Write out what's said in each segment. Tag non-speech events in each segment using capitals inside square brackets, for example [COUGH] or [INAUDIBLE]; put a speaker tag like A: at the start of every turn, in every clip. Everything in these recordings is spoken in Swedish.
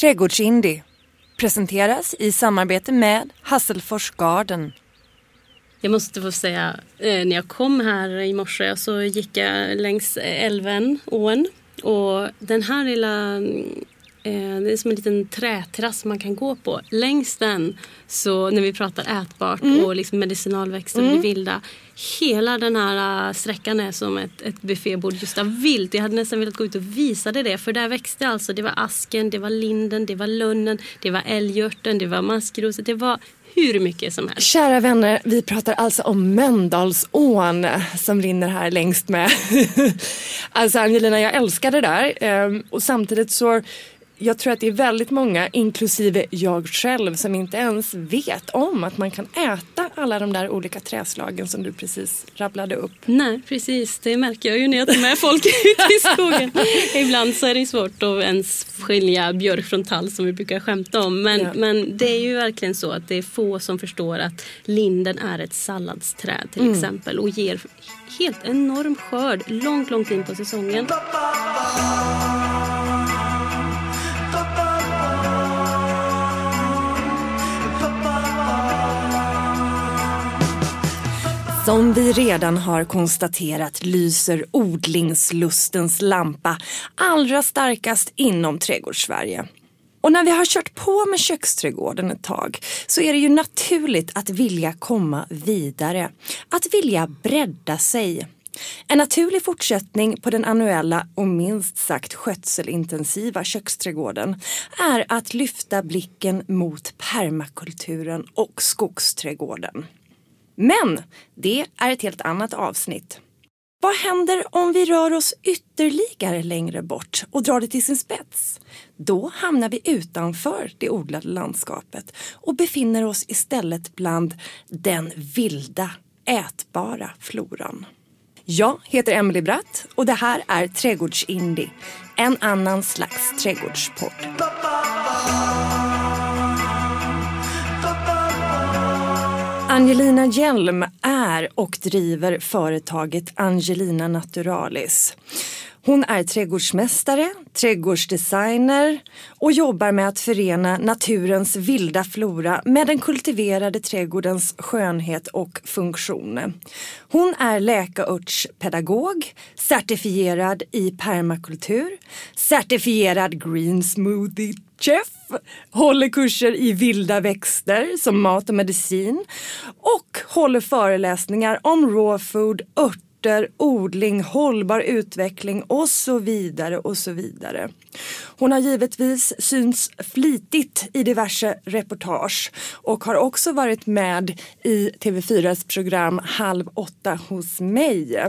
A: Trädgårdsindie presenteras i samarbete med Hasselfors Garden.
B: Jag måste få säga, eh, när jag kom här i morse så gick jag längs eh, älven, ån. Och den här lilla det är som en liten träterrass man kan gå på. Längs den, så när vi pratar ätbart mm. och liksom medicinalväxter mm. och det vilda. Hela den här äh, sträckan är som ett, ett buffébord just av vilt. Jag hade nästan velat gå ut och visa det. För där växte alltså, det var asken, det var linden, det var lönnen, det var älgörten, det var maskroset. Det var hur mycket som helst.
A: Kära vänner, vi pratar alltså om Mölndalsån som rinner här längst med. [LAUGHS] alltså Angelina, jag älskar det där. Ehm, och samtidigt så jag tror att det är väldigt många, inklusive jag själv, som inte ens vet om att man kan äta alla de där olika träslagen som du precis rabblade upp.
B: Nej, precis. Det märker jag ju när jag tar med folk [LAUGHS] ut i skogen. Ibland så är det svårt att ens skilja björk från tall som vi brukar skämta om. Men, ja. men det är ju verkligen så att det är få som förstår att linden är ett salladsträd till mm. exempel och ger helt enorm skörd långt, långt in på säsongen.
A: Som vi redan har konstaterat lyser odlingslustens lampa allra starkast inom trädgårdssverige. Och när vi har kört på med köksträdgården ett tag så är det ju naturligt att vilja komma vidare. Att vilja bredda sig. En naturlig fortsättning på den annuella och minst sagt skötselintensiva köksträdgården är att lyfta blicken mot permakulturen och skogsträdgården. Men det är ett helt annat avsnitt. Vad händer om vi rör oss ytterligare längre bort och drar det till sin spets? Då hamnar vi utanför det odlade landskapet och befinner oss istället bland den vilda, ätbara floran. Jag heter Emily Bratt och det här är Trädgårdsindie, en annan slags trädgårdspodd. Angelina Hjelm är och driver företaget Angelina Naturalis. Hon är trädgårdsmästare, trädgårdsdesigner och jobbar med att förena naturens vilda flora med den kultiverade trädgårdens skönhet och funktion. Hon är läkarörtspedagog, certifierad i permakultur, certifierad green smoothie chef, håller kurser i vilda växter som mat och medicin och håller föreläsningar om raw food, örter, odling, hållbar utveckling och så vidare och så vidare. Hon har givetvis synts flitigt i diverse reportage och har också varit med i TV4s program Halv åtta hos mig.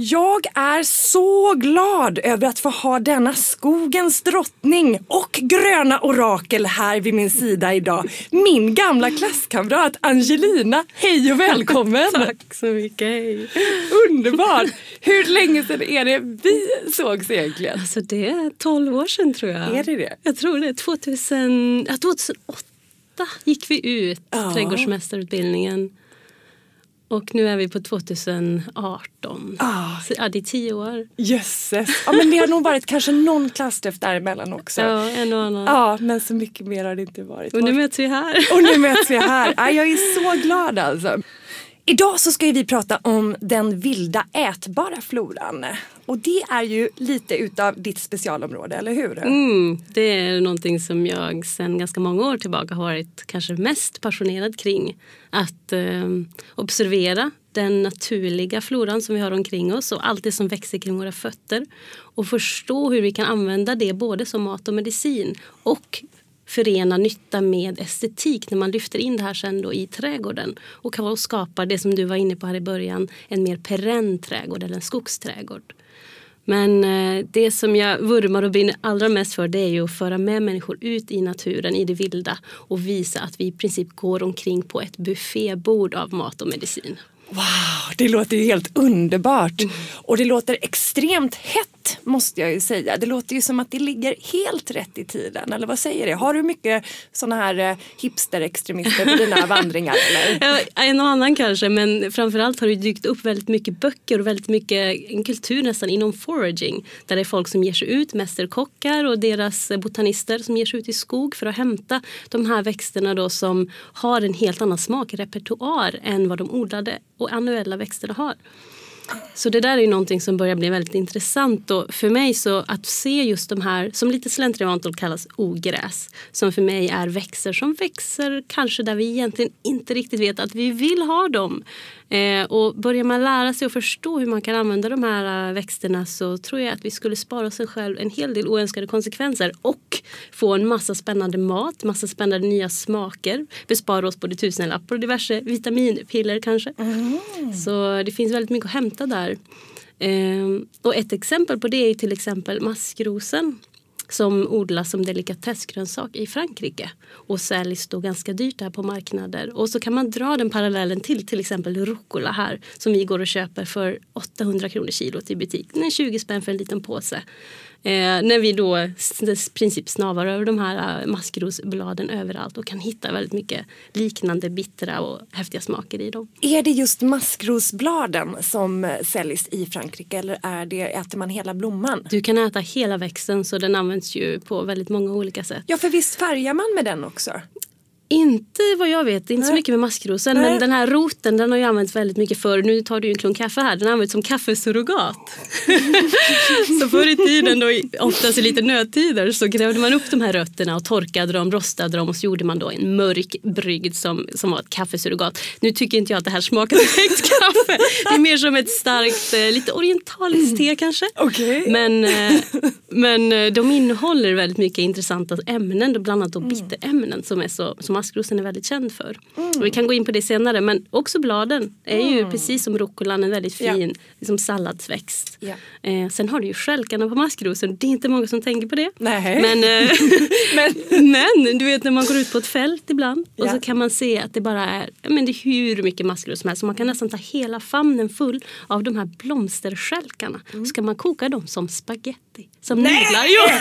A: Jag är så glad över att få ha denna skogens drottning och gröna orakel här vid min sida idag. Min gamla klasskamrat Angelina. Hej och välkommen! [LAUGHS]
B: Tack så mycket, hej!
A: Underbart! Hur länge sedan är det vi sågs egentligen?
B: Alltså det är 12 år sedan tror jag.
A: Är det det?
B: Jag tror det. 2000, ja, 2008 gick vi ut, ja. trädgårdsmästarutbildningen. Och nu är vi på 2018. Ah. Så, ja, det är tio år.
A: Jösses. Ja, men det har nog varit kanske någon klassträff däremellan också. [LAUGHS]
B: Ja, en och annan.
A: Ja, men så mycket mer har det inte varit.
B: Och nu möts vi här. [LAUGHS]
A: Och nu möts vi här. Ja, jag är så glad alltså. Idag så ska vi prata om den vilda ätbara floran. Och det är ju lite utav ditt specialområde, eller hur?
B: Mm, det är någonting som jag sedan ganska många år tillbaka har varit kanske mest passionerad kring. Att eh, observera den naturliga floran som vi har omkring oss och allt det som växer kring våra fötter. Och förstå hur vi kan använda det både som mat och medicin och förena nytta med estetik när man lyfter in det här sen då i trädgården och skapar det som du var inne på här i början, en mer perenn trädgård eller en skogsträdgård. Men eh, det som jag vurmar och brinner allra mest för det är ju att föra med människor ut i naturen, i det vilda och visa att vi i princip går omkring på ett buffébord av mat och medicin.
A: Wow, det låter ju helt underbart. Mm. Och det låter extremt hett måste jag ju säga. Det låter ju som att det ligger helt rätt i tiden. Eller vad säger det? Har du mycket sådana här eh, hipsterextremister på dina [LAUGHS] vandringar? Eller?
B: Ja, en och annan kanske men framförallt har det dykt upp väldigt mycket böcker och väldigt mycket en kultur nästan inom foraging. Där det är folk som ger sig ut, mästerkockar och deras botanister som ger sig ut i skog för att hämta de här växterna då som har en helt annan smakrepertoar än vad de odlade och annuella växterna har. Så det där är ju någonting som börjar bli väldigt intressant. Och för mig så att se just de här som lite slentrivant kallas ogräs. Som för mig är växter som växer kanske där vi egentligen inte riktigt vet att vi vill ha dem. Eh, och börjar man lära sig och förstå hur man kan använda de här äh, växterna så tror jag att vi skulle spara oss själv en hel del oönskade konsekvenser och få en massa spännande mat, massa spännande nya smaker. Bespara oss både tusenlappar och diverse vitaminpiller kanske. Mm. Så det finns väldigt mycket att hämta där. Eh, och ett exempel på det är till exempel maskrosen som odlas som delikatessgrönsak i Frankrike och säljs då ganska dyrt här på marknader. Och så kan man dra den parallellen till till exempel rucola här som vi går och köper för 800 kronor kilot i butik. Den är 20 spänn för en liten påse. Eh, när vi då i princip snavar över de här eh, maskrosbladen överallt och kan hitta väldigt mycket liknande bittra och häftiga smaker i dem.
A: Är det just maskrosbladen som eh, säljs i Frankrike eller är det, äter man hela blomman?
B: Du kan äta hela växten så den används ju på väldigt många olika sätt.
A: Ja för visst färgar man med den också?
B: Inte vad jag vet, inte Nej. så mycket med maskrosen. Nej. Men den här roten den har ju använts väldigt mycket förr. Nu tar du en klunk kaffe här. Den används som kaffesurrogat. [LAUGHS] så förr i tiden, då, oftast i lite nödtider, så grävde man upp de här rötterna och torkade dem, rostade dem och så gjorde man då en mörk brygd som, som var ett kaffesurrogat. Nu tycker inte jag att det här smakar direkt kaffe. Det är mer som ett starkt, eh, lite orientaliskt te kanske.
A: Okay.
B: Men, eh, men eh, de innehåller väldigt mycket intressanta ämnen, bland annat då mm. bitterämnen som är så som maskrosen är väldigt känd för. Mm. Och vi kan gå in på det senare men också bladen är ju mm. precis som rucolan en väldigt fin ja. liksom salladsväxt. Ja. Eh, sen har du ju skälkarna på maskrosen. Det är inte många som tänker på det.
A: Nej.
B: Men, eh, [LAUGHS] men. [LAUGHS] men du vet när man går ut på ett fält ibland och ja. så kan man se att det bara är, men det är hur mycket maskros som helst. Så man kan nästan ta hela famnen full av de här blomsterskälkarna. Mm. Så kan man koka dem som spaghetti. Som
A: Nej! nudlar. Jo.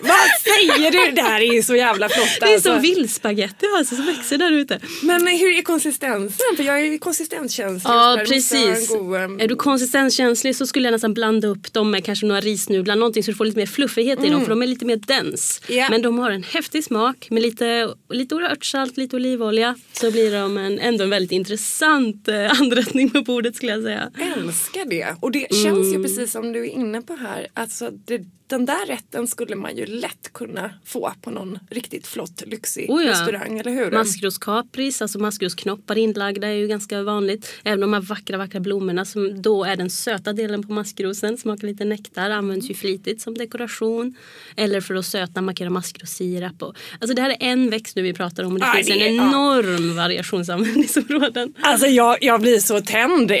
A: Vad säger du? Det här är ju så jävla flott.
B: Det är alltså. som vildspaghetti alltså, som växer där ute.
A: Men hur är konsistensen? För jag är konsistenskänslig.
B: Ja precis. God, um... Är du konsistenskänslig så skulle jag nästan blanda upp dem med kanske några risnudlar någonting så du får lite mer fluffighet mm. i dem för de är lite mer dens. Yeah. Men de har en häftig smak med lite, lite örtsalt, lite olivolja så blir de en, ändå en väldigt intressant eh, anrättning på bordet skulle jag säga.
A: älskar det. Och det känns mm. ju precis som du är inne på här. Alltså det den där rätten skulle man ju lätt kunna få på någon riktigt flott lyxig oh ja. restaurang, eller hur?
B: Maskroskapris, alltså maskrosknoppar inlagda är ju ganska vanligt. Även de här vackra, vackra blommorna som då är den söta delen på maskrosen, smakar lite nektar, används ju flitigt som dekoration. Eller för att söta markera maskrosirap. alltså det här är en växt nu vi pratar om och det ah, finns en enorm ja. variationsanvändningsområden. [LAUGHS]
A: Alltså jag, jag blir så tänd. Eh,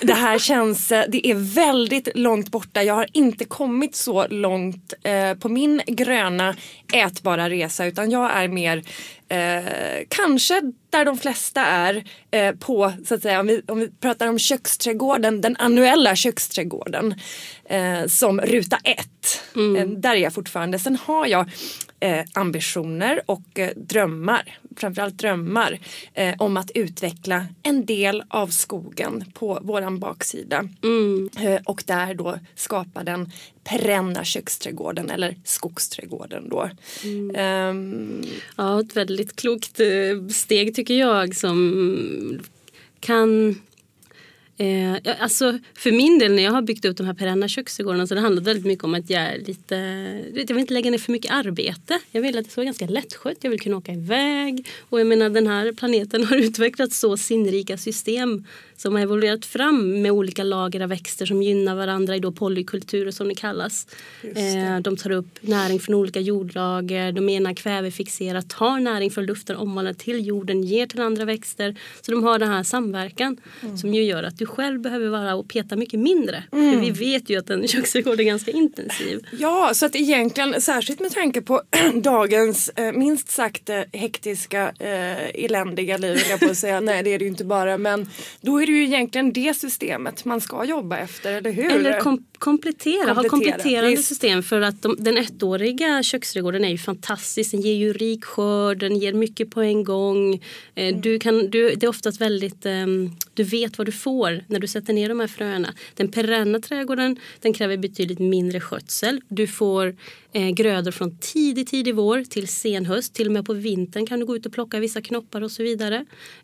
A: det här känns, eh, det är väldigt långt borta. Jag har inte kommit så så långt eh, på min gröna ätbara resa utan jag är mer eh, kanske där de flesta är eh, på, så att säga, om vi, om vi pratar om köksträdgården, den annuella köksträdgården eh, som ruta ett. Mm. Eh, där är jag fortfarande. Sen har jag eh, ambitioner och eh, drömmar, framförallt drömmar eh, om att utveckla en del av skogen på våran baksida. Mm. Eh, och där då skapa den perenna köksträdgården eller skogsträdgården då. Mm.
B: Um, ja, ett väldigt klokt eh, steg tycker jag som kan Eh, alltså för min del när jag har byggt upp de här perenna köksträdgårdarna så det handlar väldigt mycket om att jag är lite, jag vill inte lägga ner för mycket arbete. Jag vill att det ska vara ganska lättskött, jag vill kunna åka iväg. Och jag menar den här planeten har [LAUGHS] utvecklat så sinnrika system som har evolverat fram med olika lager av växter som gynnar varandra i då polykulturer som det kallas. Det. Eh, de tar upp näring från olika jordlager, de ena kvävefixerar, tar näring från luften, omvandlar till jorden, ger till andra växter. Så de har den här samverkan mm. som ju gör att du själv behöver vara och peta mycket mindre. För vi vet ju att en köksträdgård är ganska intensiv.
A: Ja, så att egentligen särskilt med tanke på [CLEARS THROAT] dagens eh, minst sagt eh, hektiska, eh, eländiga liv, jag på att säga. Nej, det är det ju inte bara. Men då är det ju egentligen det systemet man ska jobba efter, eller hur?
B: Eller kom komplettera, ha
A: Komplettera,
B: kompletterande
A: visst.
B: system. För att de, den ettåriga köksträdgården är ju fantastisk. Den ger ju rik skörd, den ger mycket på en gång. Eh, Du kan, du, det är oftast väldigt, ehm, du vet vad du får när du sätter ner de här fröna. Den perenna trädgården den kräver betydligt mindre skötsel. Du får eh, grödor från tidig, tidig vår till sen höst. Till och med på vintern kan du gå ut och plocka vissa knoppar och så vidare.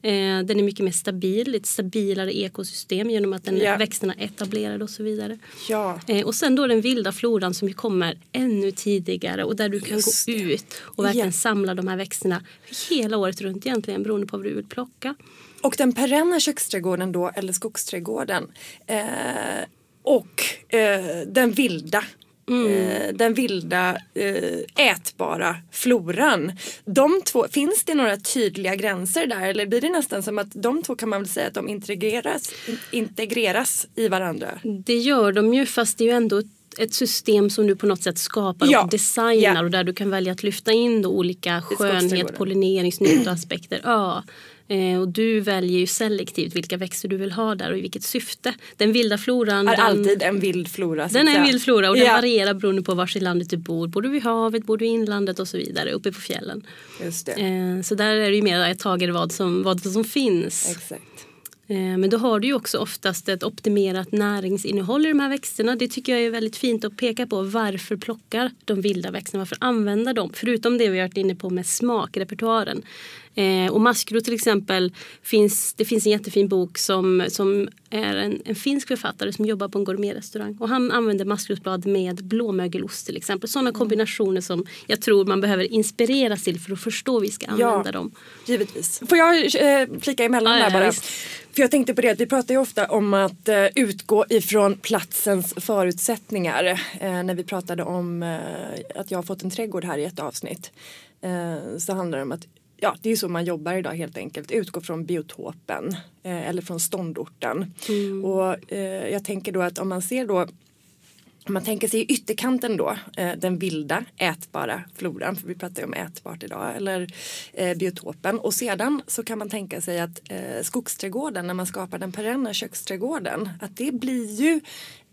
B: Eh, den är mycket mer stabil, ett stabilare ekosystem genom att den,
A: Ja.
B: växterna är etablerade och så vidare.
A: Ja,
B: Eh, och sen då den vilda floran som ju kommer ännu tidigare och där du kan
A: Just
B: gå ut och verkligen
A: Ja.
B: samla de här växterna hela året runt egentligen beroende på vad du vill plocka.
A: och den perenna köksträdgården då, eller skogsträdgården. Eh, och eh, den vilda. Eh, den vilda eh, ätbara floran. De två, finns det några tydliga gränser där eller blir det nästan som att de två kan man väl säga att de integreras, in, integreras i varandra?
B: Det gör de ju fast det är ju ändå ett- system som du på något sätt skapar
A: Ja.
B: och designar
A: Ja.
B: och där du kan välja att lyfta in olika skönhet, pollineringsnyttoaspekter. Ja. Eh, och du väljer ju selektivt vilka växter du vill ha där och i vilket syfte. Den vilda floran
A: Är
B: den,
A: alltid en vild flora.
B: Den är en vild flora och den
A: Ja,
B: varierar beroende på var i landet du bor. Bor du vid havet, bor du i inlandet och så vidare, uppe på fjällen.
A: Just det.
B: Eh, så där är det ju mer ett tager vad som, vad som finns.
A: Exakt.
B: Eh, men då har du ju också oftast ett optimerat näringsinnehåll i de här växterna. Det tycker jag är väldigt fint att peka på. Varför plockar de vilda växterna? Varför använder de? Förutom det vi har varit inne på med smakrepertoaren. Eh, och Maskro till exempel, finns, det finns en jättefin bok som, som är en, en finsk författare som jobbar på en gourmetrestaurang. Och han använder maskrosblad med blåmögelost till exempel. Sådana kombinationer som jag tror man behöver inspireras till för att förstå hur vi ska använda dem.
A: Givetvis. Får jag eh, flika emellan
B: Ja,
A: där
B: ja,
A: bara?
B: visst.
A: För jag tänkte på det vi pratar ju ofta om att eh, utgå ifrån platsens förutsättningar. Eh, när vi pratade om eh, att jag har fått en trädgård här i ett avsnitt. Eh, så handlar det om att Ja, det är så man jobbar idag helt enkelt. Utgå från biotopen eh, eller från ståndorten. Och eh, jag tänker då att om man ser då om man tänker sig i ytterkanten då, eh, den vilda ätbara floran, för vi pratar ju om ätbart idag, eller eh, biotopen. Och sedan så kan man tänka sig att eh, skogsträdgården, när man skapar den perenna köksträdgården, att det blir ju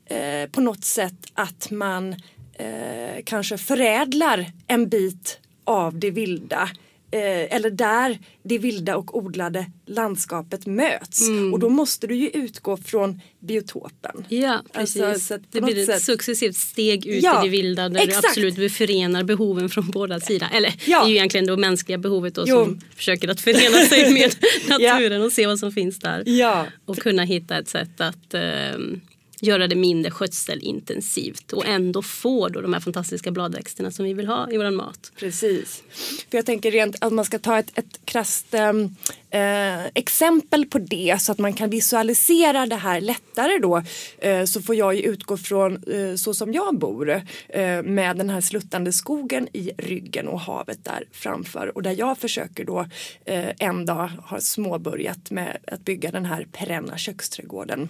A: eh, på något sätt att man eh, kanske förädlar en bit av det vilda eh, eller där det vilda och odlade landskapet möts.
B: Mm.
A: Och då måste du ju utgå från biotopen.
B: Ja, precis.
A: Alltså, så att på
B: det blir ett
A: sätt-
B: successivt steg ut
A: Ja,
B: i det vilda där
A: exakt.
B: du absolut förenar behoven från båda sidor. Eller
A: Ja.
B: det är ju egentligen det mänskliga behovet då
A: Jo.
B: som försöker att förena sig [LAUGHS] med naturen och se vad som finns där.
A: Ja,
B: Och kunna hitta ett sätt att ehm, göra det mindre skötselintensivt och ändå få då de här fantastiska bladväxterna som vi vill ha i vår mat.
A: precis. För jag tänker rent att man ska ta ett, ett krasst ehm, eh, exempel på det så att man kan visualisera det här lättare då. Eh, så får jag ju utgå från eh, så som jag bor eh, med den här sluttande skogen i ryggen och havet där framför. Och där jag försöker då eh, en dag har småbörjat med att bygga den här perenna köksträdgården.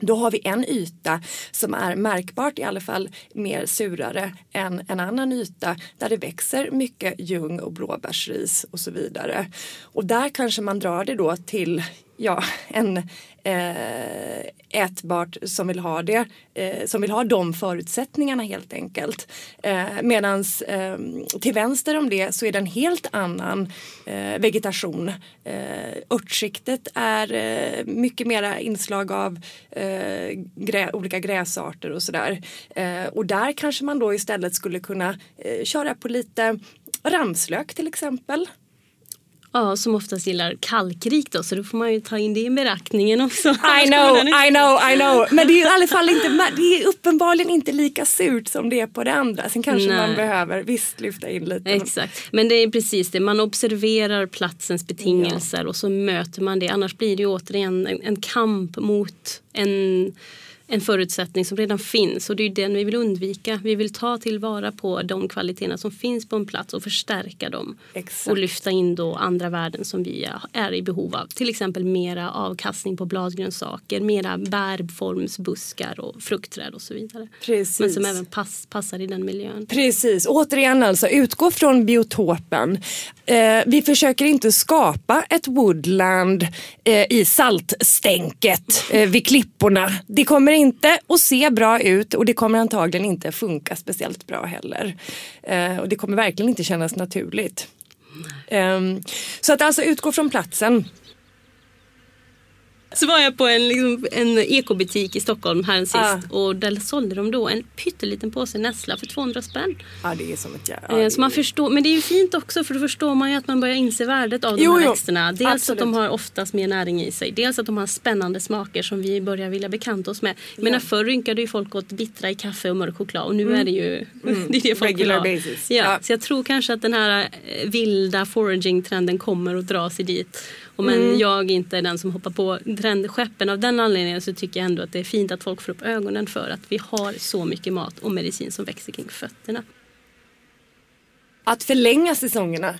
A: Då har vi en yta som är märkbart i alla fall mer surare än en annan yta där det växer mycket ljung och blåbärsris och så vidare. Och där kanske man drar det då till ja, en eh, ätbart som vill ha det, eh, som vill ha de förutsättningarna helt enkelt. Eh, Medan eh, till vänster om det så är det en helt annan eh, vegetation. Eh, örtskiktet är eh, mycket mera inslag av eh, grä, olika gräsarter och sådär. Eh, och där kanske man då istället skulle kunna eh, köra på lite ramslök till exempel.
B: Ja, som oftast gillar kalkrikt då, så då får man ju ta in det i beräkningen också. [LAUGHS]
A: I know, I know, I know. Men det är i alla fall inte, det är uppenbarligen inte lika surt som det är på det andra. Sen kanske
B: Nej.
A: man behöver visst lyfta in lite.
B: Exakt, men det är precis det. Man observerar platsens betingelser och så möter man det. Annars blir det ju återigen en, en kamp mot en, en förutsättning som redan finns och det är den vi vill undvika. Vi vill ta tillvara på de kvaliteterna som finns på en plats och förstärka dem.
A: Exakt.
B: Och lyfta in då andra värden som vi är i behov av. Till exempel mera avkastning på bladgrönsaker, mera bärformsbuskar och fruktträd och så vidare.
A: Precis.
B: Men som även pass, passar i den miljön.
A: Precis, återigen alltså utgå från biotopen. Eh, vi försöker inte skapa ett woodland eh, i saltstänket eh, vid klipporna. Det kommer inte att se bra ut och det kommer antagligen inte funka speciellt bra heller. Eh, och det kommer verkligen inte kännas naturligt. Eh, så att alltså utgå från platsen.
B: Så var jag på en, liksom, en ekobutik i Stockholm här sist ah. och där sålde de då en pytteliten påse nässla för 200 spänn.
A: Ja det är som ett jävla...
B: Eh, så man förstår, men det är ju fint också för då förstår man ju att man börjar inse värdet av de jo, här jo. växterna. Dels Absolut. att de har oftast mer näring i sig. Dels att de har spännande smaker som vi börjar vilja bekanta oss med. Jag menar förr rynkade ju folk åt bittra i kaffe och mörk choklad och nu mm. är det ju mm. [LAUGHS] det är det folk
A: Regular vill ha. Basis.
B: Ja, ja. Så jag tror kanske att den här eh, vilda foraging-trenden kommer att dra sig dit. Och men mm. jag inte är den som hoppar på trendskeppen av den anledningen så tycker jag ändå att det är fint att folk får upp ögonen för att vi har så mycket mat och medicin som växer kring fötterna.
A: Att förlänga säsongerna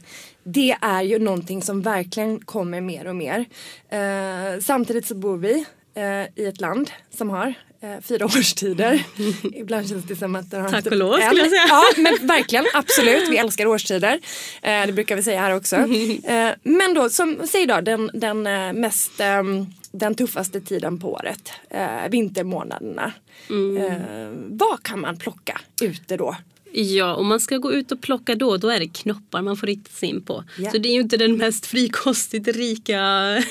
A: det är ju någonting som verkligen kommer mer och mer. Eh, samtidigt så bor vi eh, i ett land som har eh, fyra [LAUGHS] årstider. Ibland känns det som att det har
B: Tack och lov skulle jag säga.
A: Ja men verkligen absolut. Vi älskar årstider. Eh, det brukar vi säga här också. [LAUGHS] Eh, men då som säg då den, den eh, mest ehm, den tuffaste tiden på året. Eh, vintermånaderna. Mm. vad kan man plocka ute då?
B: Ja, om man ska gå ut och plocka då, då är det knoppar man får rikta sig in på. Yeah. Så det är ju inte den mest frikostigt rika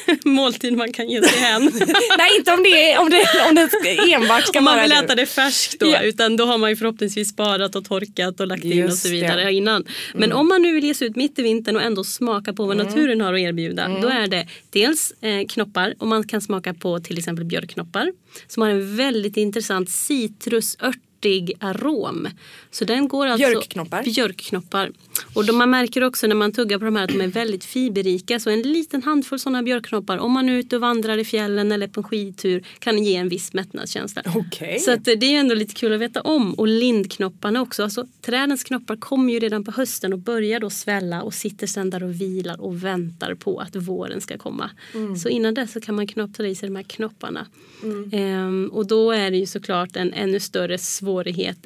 B: [LAUGHS] måltid man kan ge sig hän. [LAUGHS]
A: Nej, inte om det, om det, om det enbart ska
B: Om man
A: vill
B: äta det färskt då, yeah. utan då har man ju förhoppningsvis sparat och torkat och lagt Just in och så vidare det. innan. Men mm. om man nu vill ge sig ut mitt i vintern och ändå smaka på vad mm. naturen har att erbjuda, mm. då är det dels eh, knoppar och man kan smaka på till exempel björkknoppar som har en väldigt intressant citrusört örtig arom. Så den går alltså,
A: björkknoppar.
B: björkknoppar. Och då man märker också när man tuggar på de här att de är väldigt fiberrika. Så en liten handfull sådana björkknoppar om man är ute och vandrar i fjällen eller på en skidtur kan ge en viss mättnadskänsla.
A: Okay.
B: Så det är ändå lite kul att veta om. Och lindknopparna också. Alltså, trädens knoppar kommer ju redan på hösten och börjar då svälla och sitter sedan där och vilar och väntar på att våren ska komma. Mm. Så innan dess så kan man knoppa i sig de här knopparna. Mm. Ehm, och då är det ju såklart en ännu större svårighet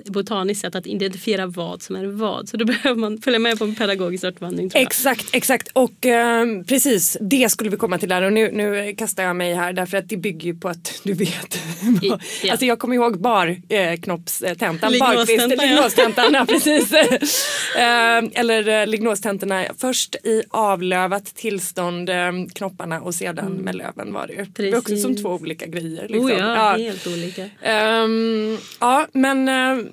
B: botaniskt sett att identifiera vad som är vad. Så då [LAUGHS] behöver man följa med på en pedagogisk örtvandring.
A: Exakt, exakt. Och eh, precis det skulle vi komma till där. Och nu, nu kastar jag mig här därför att det bygger ju på att du vet. I, [LAUGHS] ja. Alltså jag kommer ihåg barknoppstentan. Eh, Lignåstentan. ja. [LAUGHS] precis. eh, eller lignostentorna. Först i avlövat tillstånd eh, knopparna och sedan mm. med löven var det ju. Det är också som två olika grejer. Liksom.
B: Oh ja, ja, helt olika.
A: Um, ja, men uh,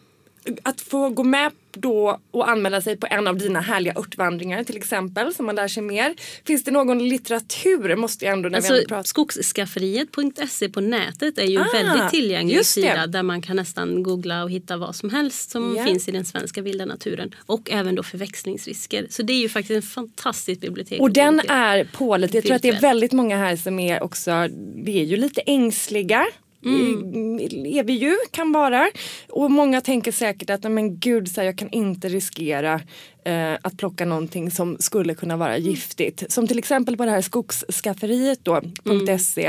A: att få gå med då och anmäla sig på en av dina härliga örtvandringar till exempel så man lär sig mer. Finns det någon litteratur måste jag ändå när
B: alltså, vi pratar. Skogsskafferiet.se på nätet är ju ah, en väldigt tillgänglig sida där man kan nästan googla och hitta vad som helst som yeah. finns i den svenska vilda naturen och även då förväxlingsrisker. Så det är ju faktiskt en fantastisk bibliotek.
A: Och den är pålitlig. Jag tror att det är väldigt många här som är också, vi är ju lite ängsliga Mm. är vi ju, kan vara. Och många tänker säkert att men gud, så här, jag kan inte riskera eh, att plocka någonting som skulle kunna vara mm. giftigt. Som till exempel på det här skogsskafferiet då, mm. .se.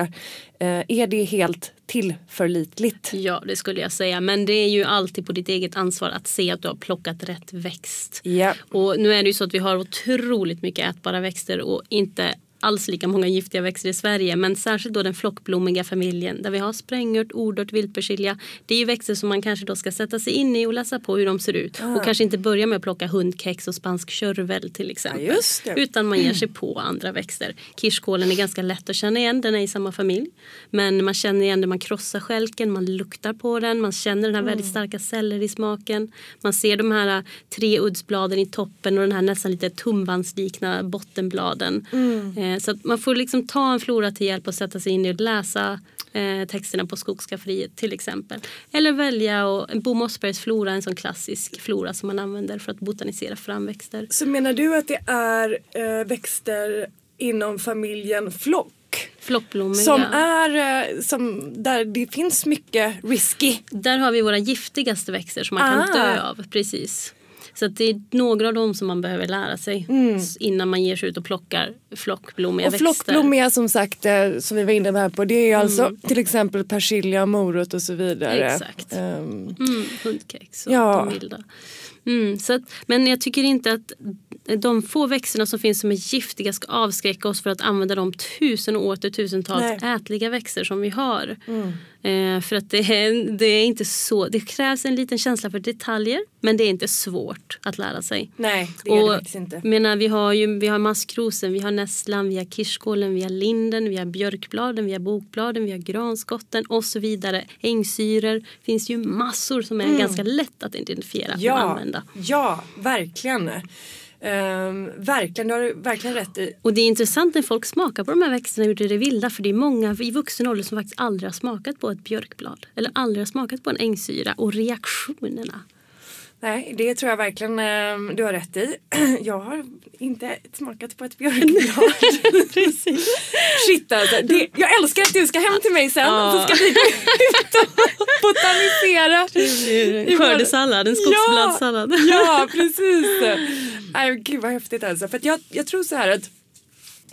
A: Eh, är det helt tillförlitligt?
B: Ja, det skulle jag säga. Men det är ju alltid på ditt eget ansvar att se att du har plockat rätt växt.
A: Yeah.
B: Och nu är det ju så att vi har otroligt mycket ätbara växter och inte alls lika många giftiga växter i Sverige men särskilt då den flockblommiga familjen där vi har sprängört, ordört, viltpersilja. Det är ju växter som man kanske då ska sätta sig in i och läsa på hur de ser ut ah. och kanske inte börja med att plocka hundkex och spansk körvel till exempel.
A: Ja,
B: utan man ger sig [CLEARS THROAT] på andra växter. Kirskålen är ganska lätt att känna igen, den är i samma familj. Men man känner igen det, man krossar skälken, man luktar på den, man känner den här väldigt mm. starka sellerismaken. Man ser de här tre uddsbladen i toppen och den här nästan lite tumbandslikna bottenbladen. Mm. Eh, så att man får liksom ta en flora till hjälp och sätta sig in i och läsa eh, texterna på Skogsskafferiet till exempel. Eller välja och, Bo Mossbergs flora, en sån klassisk flora som man använder för att botanisera fram växter.
A: Så menar du att det är eh, växter inom familjen flock?
B: Flockblommor,
A: Som
B: ja.
A: är, som, där det finns mycket risky.
B: Där har vi våra giftigaste växter som man kan
A: Ah.
B: dö av. Precis. Så det är några av dem som man behöver lära sig s- innan man ger sig ut och plockar flockblommiga
A: Mm. Och
B: växter.
A: flockblommiga som sagt, eh, som vi var inne här på, det är
B: Mm.
A: alltså till exempel persilja, morot och så vidare.
B: Exakt.
A: Ehm,
B: Mm, hundkex och
A: Ja.
B: de vilda. Mm, så att, men jag tycker inte att de få växterna som finns som är giftiga ska avskräcka oss för att använda de tusen och åter tusentals
A: Nej. Mm.
B: ätliga växter som vi har. Eh, för att det är, det är inte så, det krävs en liten känsla för detaljer men det är inte svårt att lära sig.
A: nej, det är det
B: Och,
A: faktiskt inte.
B: menar, vi har ju vi har maskrosen, vi har nässlan, vi har kirskålen, vi har linden, vi har björkbladen, vi har bokbladen, vi har granskotten och så vidare. Ängsyror finns ju massor som är ganska lätt att identifiera och
A: Mm. Ja,
B: använda.
A: ja, verkligen. Ehm, verkligen, du har verkligen rätt i.
B: Och det är intressant när folk smakar på de här växterna ute i det vilda för det är många i vuxen ålder som faktiskt aldrig har smakat på ett björkblad eller aldrig har smakat på en ängsyra och reaktionerna.
A: Nej, det tror jag verkligen ehm, du har rätt i. [CLEARS THROAT] Jag har inte smakat på ett björkblad. [LAUGHS] Shit alltså. Det, jag älskar att du ska hem till mig sen
B: Ja.
A: så ska vi gå ut och [LAUGHS] botanisera.
B: Skördesallad, en skogsbladssallad.
A: Ja, ja precis. Nej, gud vad häftigt alltså. För jag, jag tror så här att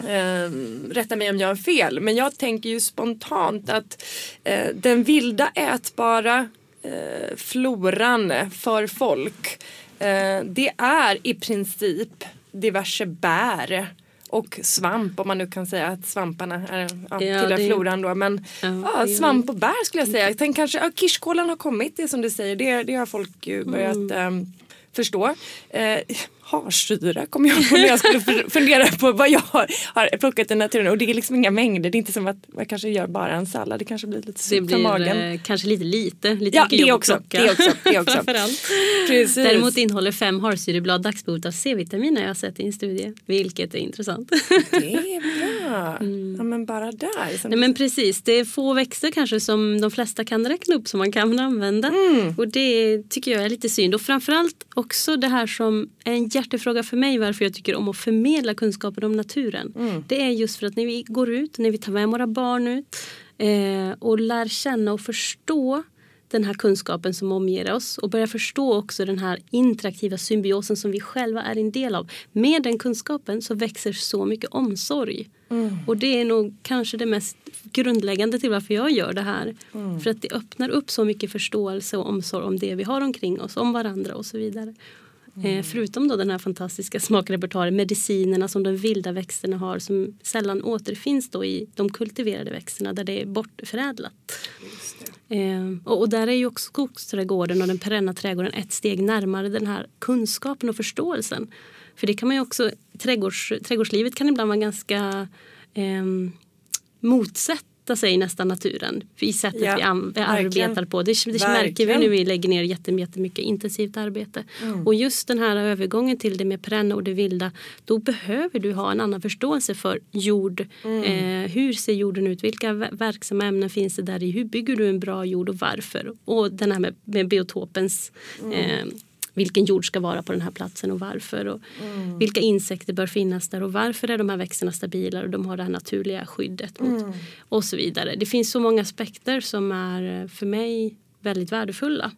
A: ehm, rätta mig om jag har fel, men jag tänker ju spontant att eh, den vilda ätbara eh, floran för folk, eh, det är i princip diverse bär och svamp om man nu kan säga att svamparna är, ja,
B: Ja,
A: tillhör floran då. Men
B: Ja,
A: ja, svamp och bär skulle jag säga. Tänk kanske, ja, kirskålen har kommit, det som du säger, det, det har folk ju börjat
B: Mm.
A: ehm, förstå. Eh, harsyra kom jag på när jag skulle [LAUGHS] fundera på vad jag har, har plockat i naturen och det är liksom inga mängder. Det är inte som att man kanske gör bara en sallad, det kanske blir lite surt för magen.
B: eh, kanske lite lite, lite
A: Ja,
B: mycket
A: det
B: jobb
A: också,
B: att plocka.
A: det också, det [LAUGHS] också. Precis.
B: Däremot innehåller fem harsyreblad dagsbotat C-vitamin har jag sett i en studie, vilket är intressant.
A: Det är bra. [LAUGHS] Ja, men bara där. Som
B: Nej men precis, det är få växter kanske som de flesta kan räkna upp som man kan använda.
A: Mm.
B: Och det tycker jag är lite synd. Och framförallt också det här som är en hjärtefråga för mig varför jag tycker om att förmedla kunskapen om naturen.
A: Mm.
B: Det är just för att när vi går ut, när vi tar med våra barn ut eh, och lär känna och förstå den här kunskapen som omger oss och börja förstå också den här interaktiva symbiosen som vi själva är en del av. Med den kunskapen så växer så mycket omsorg. Och det är nog kanske det mest grundläggande till varför jag gör det här. För att det öppnar upp så mycket förståelse och omsorg om det vi har omkring oss, om varandra och så vidare. Eh, förutom då den här fantastiska smakrepertoaren, medicinerna som de vilda växterna har som sällan återfinns då i de kultiverade växterna där det är bortförädlat. Eh, och, och där är ju också skogsträdgården och den perenna trädgården ett steg närmare den här kunskapen och förståelsen. För det kan man ju också, trädgårds, trädgårdslivet kan ibland vara ganska eh, motsätta sig nästan naturen i sättet
A: Ja,
B: vi, arbetar på. Det, det märker vi nu vi lägger ner jättem- jättemycket intensivt arbete. Och just den här övergången till det med perenna och det vilda då behöver du ha en annan förståelse för jord. Eh, hur ser jorden ut? Vilka ver- verksamma ämnen finns det där i? Hur bygger du en bra jord och varför? Och den här med, med biotopens eh, vilken jord ska vara på den här platsen och varför. Och Vilka insekter bör finnas där och varför är de här växterna stabila och de har det här naturliga skyddet mot och så vidare. Det finns så många aspekter som är eh, för mig väldigt värdefulla.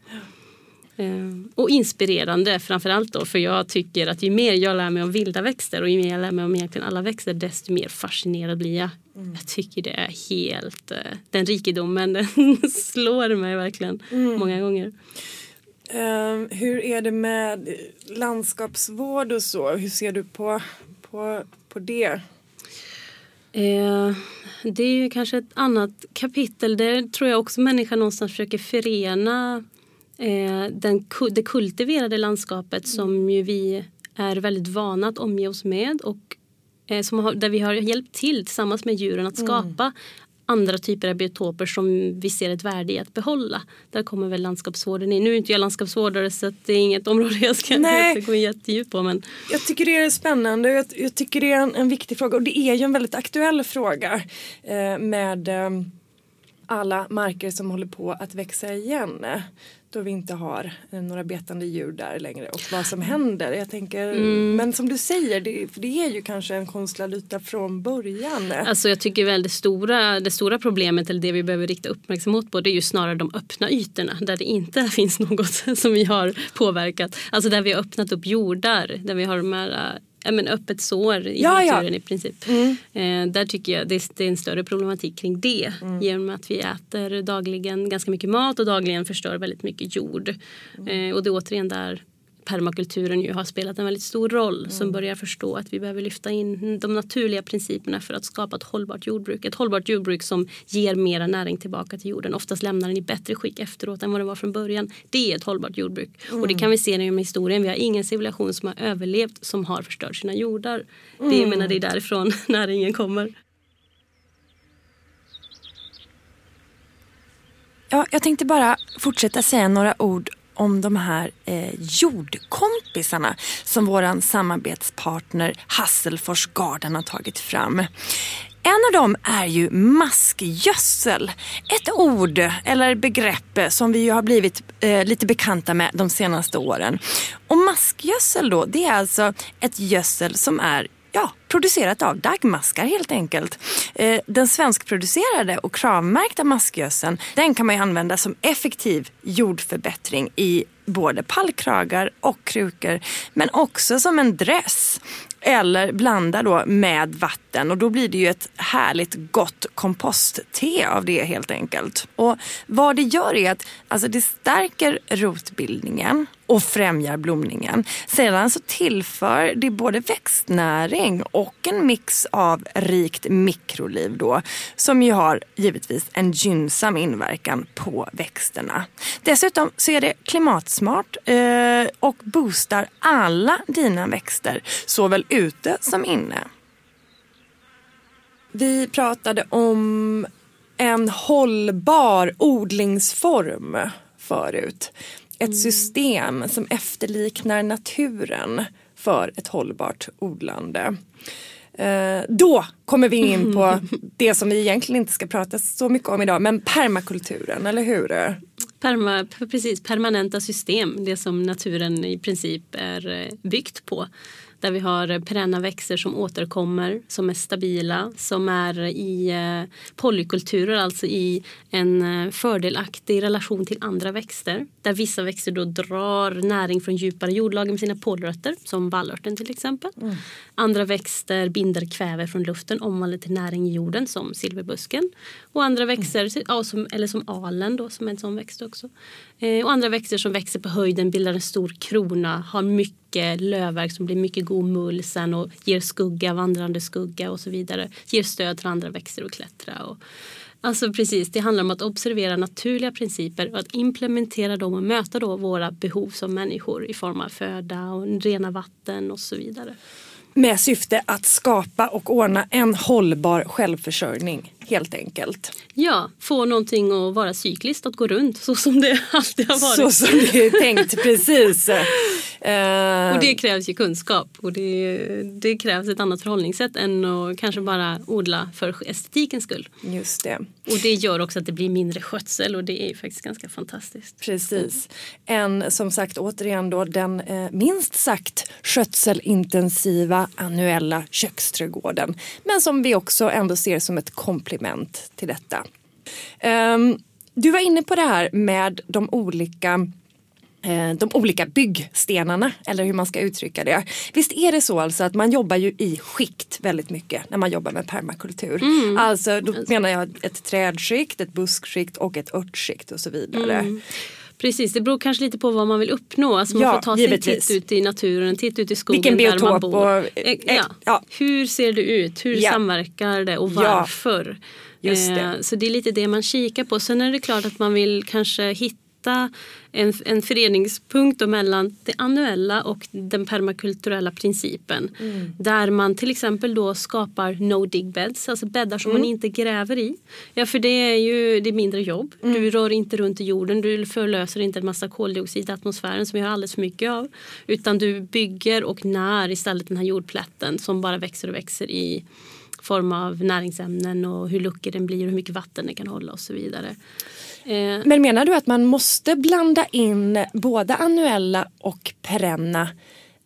B: Eh, Och inspirerande framförallt då för jag tycker att ju mer jag lär mig om vilda växter och ju mer jag lär mig om egentligen alla växter desto mer fascinerad blir jag. Jag tycker det är helt, eh, den rikedomen [LAUGHS] den slår mig verkligen många gånger.
A: Ehm, hur är det med landskapsvård och så? Hur ser du på, på, på det?
B: Eh, det är ju kanske ett annat kapitel. Där tror jag också människan någonstans försöker förena eh, den, det kultiverade landskapet som ju vi är väldigt vana att omge oss med och eh, som har, där vi har hjälpt till tillsammans med djuren att skapa andra typer av biotoper som vi ser ett värde i att behålla. Där kommer väl landskapsvården in. Nu är inte jag landskapsvårdare så det är inget område jag ska
A: Nej.
B: gå jättedjupt på. Men
A: Jag tycker det är spännande jag, jag tycker det är en, en viktig fråga och det är ju en väldigt aktuell fråga eh, med eh, alla marker som håller på att växa igen. då vi inte har eh, några betande djur där längre och vad som händer. Jag tänker, mm. Men som du säger, det, det, är ju kanske en konstlad yta från början.
B: Alltså jag tycker väl det stora, det stora problemet eller det vi behöver rikta uppmärksamhet på det är ju snarare de öppna ytorna där det inte [LAUGHS] finns något som vi har påverkat. Alltså där vi har öppnat upp jordar, där vi har de här ja, men öppet sår i ja, naturen ja. i princip. Mm. Eh, där tycker jag det är, det är, en större problematik kring det. Mm. Genom att vi äter dagligen ganska mycket mat och dagligen förstör väldigt mycket jord. Mm. Eh, och det är återigen där permakulturen ju har spelat en väldigt stor roll mm. som börjar förstå att vi behöver lyfta in de naturliga principerna för att skapa ett hållbart jordbruk. Ett hållbart jordbruk som ger mera näring tillbaka till jorden. Oftast lämnar den i bättre skick efteråt än vad den var från början. Det är ett hållbart jordbruk. Mm. Och det kan vi se genom historien. Vi har ingen civilisation som har överlevt som har förstört sina jordar. Mm. Det, menar, det är därifrån [LAUGHS] näringen kommer.
A: Ja, jag tänkte bara fortsätta säga några ord om de här eh, jordkompisarna som våran samarbetspartner Hasselfors Garden har tagit fram. En av dem är ju maskgödsel. Ett ord eller begrepp som vi ju har blivit eh, lite bekanta med de senaste åren. Och maskgödsel då, det är alltså ett gödsel som är ja, producerat av dagmaskar helt enkelt. Eh, den svenskproducerade och kravmärkta maskgödseln den kan man ju använda som effektiv jordförbättring i både pallkragar och krukor men också som en dress eller blanda då med vatten och då blir det ju ett härligt gott kompostte av det helt enkelt. Och vad det gör är att alltså det stärker rotbildningen och främjar blomningen. Sedan så tillför det både växtnäring och en mix av rikt mikroliv då som ju har givetvis en gynnsam inverkan på växterna. Dessutom så är det klimatsmart eh, och boostar alla dina växter såväl ute som inne. Vi pratade om en hållbar odlingsform förut. Ett mm. system som efterliknar naturen för ett hållbart odlande. Eh, då kommer vi in på [LAUGHS] det som vi egentligen inte ska prata så mycket om idag, men permakulturen, eller hur?
B: Perma, precis, permanenta system, det som naturen i princip är eh, byggt på. Där vi har perenna växter som återkommer, som är stabila, som är i eh, polykulturer, alltså i en eh, fördelaktig relation till andra växter. Där vissa växter då drar näring från djupare jordlager med sina polrötter, som vallörten till exempel. Mm. Andra växter binder kväve från luften, omvandlar till näring i jorden, som silverbusken. Och andra växter, mm. eller som alen då, som är en sån växt också. Eh, och andra växter som växer på höjden, bildar en stor krona, har mycket lövverk som blir mycket god mull sen och ger skugga, vandrande skugga och så vidare. Ger stöd till andra växter att klättra. Och, Alltså precis, det handlar om att observera naturliga principer och att implementera dem och möta då våra behov som människor i form av föda och rena vatten och så vidare.
A: Med syfte att skapa och ordna en hållbar självförsörjning helt enkelt.
B: Ja, få någonting att vara cykliskt, att gå runt så som det [LAUGHS] alltid har varit.
A: Så som det är tänkt, precis.
B: Uh... [LAUGHS] Och det krävs ju kunskap och det, det, krävs ett annat förhållningssätt än att kanske bara odla för estetikens skull.
A: Just det.
B: Och det gör också att det blir mindre skötsel och det är faktiskt ganska fantastiskt.
A: Precis. En som sagt återigen då den eh, minst sagt skötselintensiva annuella köksträdgården. Men som vi också ändå ser som ett komplement till detta. Um, du var inne på det här med de olika Eh, de olika byggstenarna eller hur man ska uttrycka det. Visst är det så alltså att man jobbar ju i skikt väldigt mycket när man jobbar med permakultur. Mm. Alltså då menar jag ett trädskikt, ett buskskikt och ett örtskikt och så vidare. Mm.
B: Precis, det beror kanske lite på vad man vill uppnå. Alltså man ja, får ta sig en titt ut i naturen, titt ut i skogen
A: Vilken
B: där man
A: bor. Och,
B: eh, ja. ja. Hur ser det ut? Hur ja. samverkar det och varför?
A: Just det. Eh,
B: så det är lite det man kikar på. Sen är det klart att man vill kanske hitta hitta en, en föreningspunkt mellan det annuella och den permakulturella principen. Mm. Där man till exempel då skapar no dig beds, alltså bäddar som mm. man inte gräver i. Ja för det är ju det är mindre jobb. Mm. Du rör inte runt i jorden, du förlöser inte en massa koldioxid i atmosfären som vi har alldeles för mycket av. Utan du bygger och när istället den här jordplätten som bara växer och växer i form av näringsämnen och hur luckor den blir och hur mycket vatten den kan hålla och så vidare.
A: Eh, Men menar du att man måste blanda in både annuella och perenna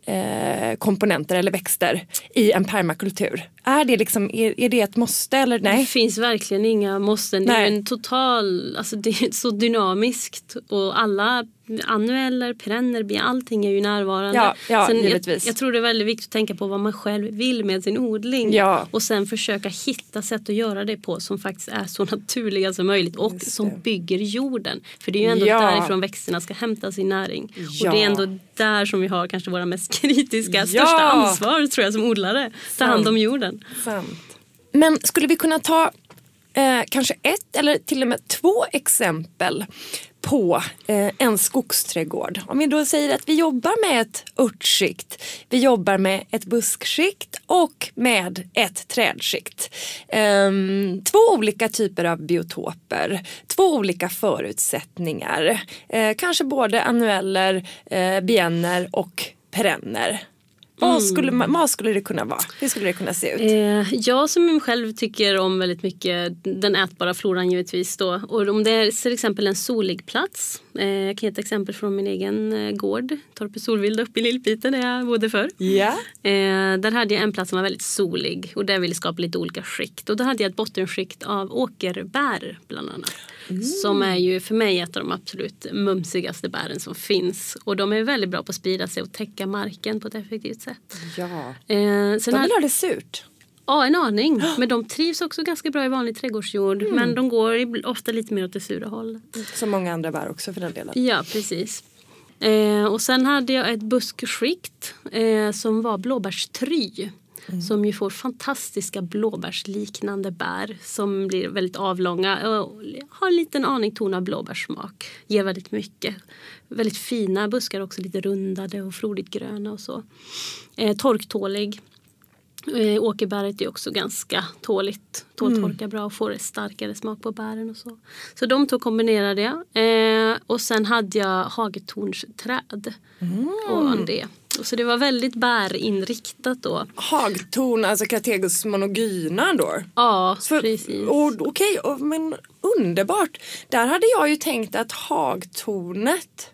A: eh, komponenter eller växter i en permakultur? Är det, liksom, är, är det ett måste eller nej?
B: Det finns verkligen inga måsten. Det är en total, alltså det är så dynamiskt och alla annueller, perenner, allting är ju närvarande.
A: Ja, ja,
B: sen jag, jag, tror det är väldigt viktigt att tänka på vad man själv vill med sin odling.
A: Ja.
B: Och sen försöka hitta sätt att göra det på som faktiskt är så [LAUGHS] naturliga som möjligt och som bygger jorden. För det är ju ändå ja. därifrån växterna ska hämta sin näring. Ja. Och det är ändå där som vi har kanske våra mest [LAUGHS] kritiska, största ansvar tror jag som odlare. Ta hand om jorden.
A: Sant. Men skulle vi kunna ta eh, kanske ett eller till och med två exempel på eh, en skogsträdgård. Om vi då säger att vi jobbar med ett örtskikt, vi jobbar med ett buskskikt och med ett trädskikt. Eh, två olika typer av biotoper, två olika förutsättningar. Eh, kanske både annueller, eh, bienner och perenner. Vad, mm. skulle, vad skulle det kunna vara? Hur skulle det kunna se ut?
B: Eh, jag som själv tycker om väldigt mycket den ätbara floran givetvis. Då. Och om det är till exempel en solig plats. Eh, jag kan ge ett exempel från min egen eh, gård. Torpet Solvild uppe i Lillpiten där jag bodde förr.
A: Yeah.
B: Där hade jag en plats som var väldigt solig och där ville jag skapa lite olika skikt. Och då hade jag ett bottenskikt av åkerbär bland annat. Mm. Som är ju för mig ett av de absolut mumsigaste bären som finns. Och de är väldigt bra på att sprida sig och täcka marken på ett effektivt sätt.
A: Ja. Eh, sen de vill ha det surt.
B: Ja, en aning. Men de trivs också ganska bra i vanlig trädgårdsjord. Mm. Men de går ofta lite mer åt det sura hållet.
A: Som många andra bär också för den delen.
B: Ja, precis. Eh, och sen hade jag ett buskskikt eh, som var blåbärstry. Mm. Som ju får fantastiska blåbärsliknande bär som blir väldigt avlånga och har en liten aning ton av blåbärssmak. Ger väldigt mycket. Väldigt fina buskar också, lite rundade och frodigt gröna och så. Eh, torktålig. Eh, åkerbäret är också ganska tåligt. Tåltorkar mm. bra och får starkare smak på bären och så. Så de två kombinerade jag. Eh, och sen hade jag hagetornsträd mm. ovan det. Så det var väldigt bärinriktat då.
A: Hagtorn, alltså Categus monogyna då?
B: Ja, För, precis.
A: Okej, okay, men underbart. Där hade jag ju tänkt att hagtornet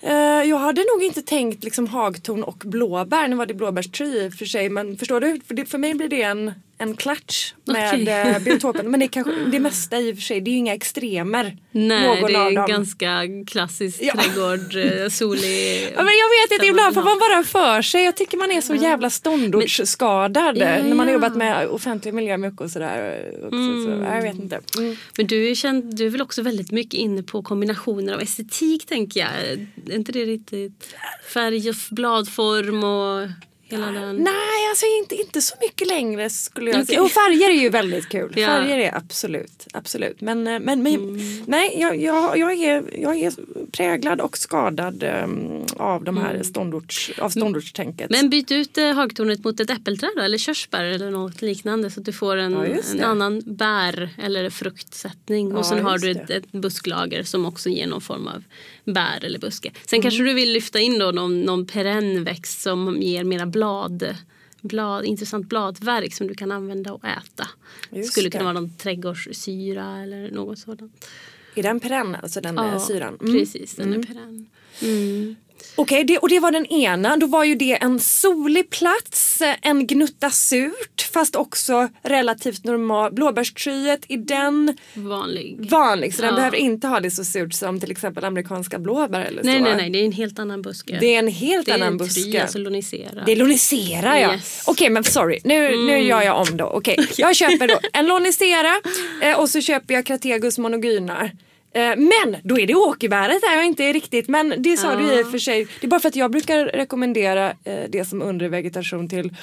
A: Eh, jag hade nog inte tänkt liksom hagtorn och blåbär. Nu var det blåbärstry i och för sig men förstår du? För, det, för mig blir det en en klatsch med okay. Eh, biotopen. Men det, kanske, det mesta i och för sig, det är ju inga extremer.
B: Nej, det är ganska klassisk ja. trädgård, eh, solig. [LAUGHS]
A: Ja, men jag vet inte, ibland får man bara för sig. Jag tycker man är så jävla ståndortsskadad ja, ja. när man har jobbat med offentlig miljö mycket och sådär. Mm. Så, jag vet inte. Mm.
B: Men du är, känd, du är väl också väldigt mycket inne på kombinationer av estetik tänker jag. Är inte det riktigt färg och bladform och Hela den...
A: Nej, alltså inte, inte så mycket längre skulle jag okay. säga. Och färger är ju väldigt kul. Ja. Färger är absolut, absolut. Men, eh, men, men mm. nej, jag, jag, jag, är, jag är präglad och skadad um, av de här mm. ståndorts, av ståndortstänket.
B: Men byt ut eh, hagtornet mot ett äppelträd då, eller körsbär eller något liknande så att du får en, ja, en annan bär eller fruktsättning. Ja, och sen har du ett, ett, busklager som också ger någon form av bär eller buske. Sen mm. kanske du vill lyfta in då någon, någon perennväxt som ger mera blad, blad, intressant bladverk som du kan använda och äta. Just Skulle det. kunna vara någon trädgårdssyra eller något sådant.
A: Är den perenn, alltså den
B: ja,
A: syran?
B: Mm. precis den mm. är perenn. Mm.
A: Okej, okay, och det var den ena. Då var ju det en solig plats, en gnutta surt fast också relativt normal. Blåbärstryet i den
B: vanlig.
A: vanlig så ja. den behöver inte ha det så surt som till exempel amerikanska blåbär eller
B: nej,
A: så.
B: Nej, nej, det är en helt annan buske.
A: Det är en helt
B: det
A: annan buske. Det är
B: alltså lonisera.
A: Det är lonisera ja. Yes. Okej, okay, men sorry, nu, mm. nu gör jag om då. Okej, [LAUGHS] okay. jag köper då en lonisera eh, och så köper jag Crategus monogyna. Eh, men då är det åkerbäret där jag inte riktigt men det sa du i och för sig. Det är bara för att jag brukar rekommendera eh, det som undre vegetation till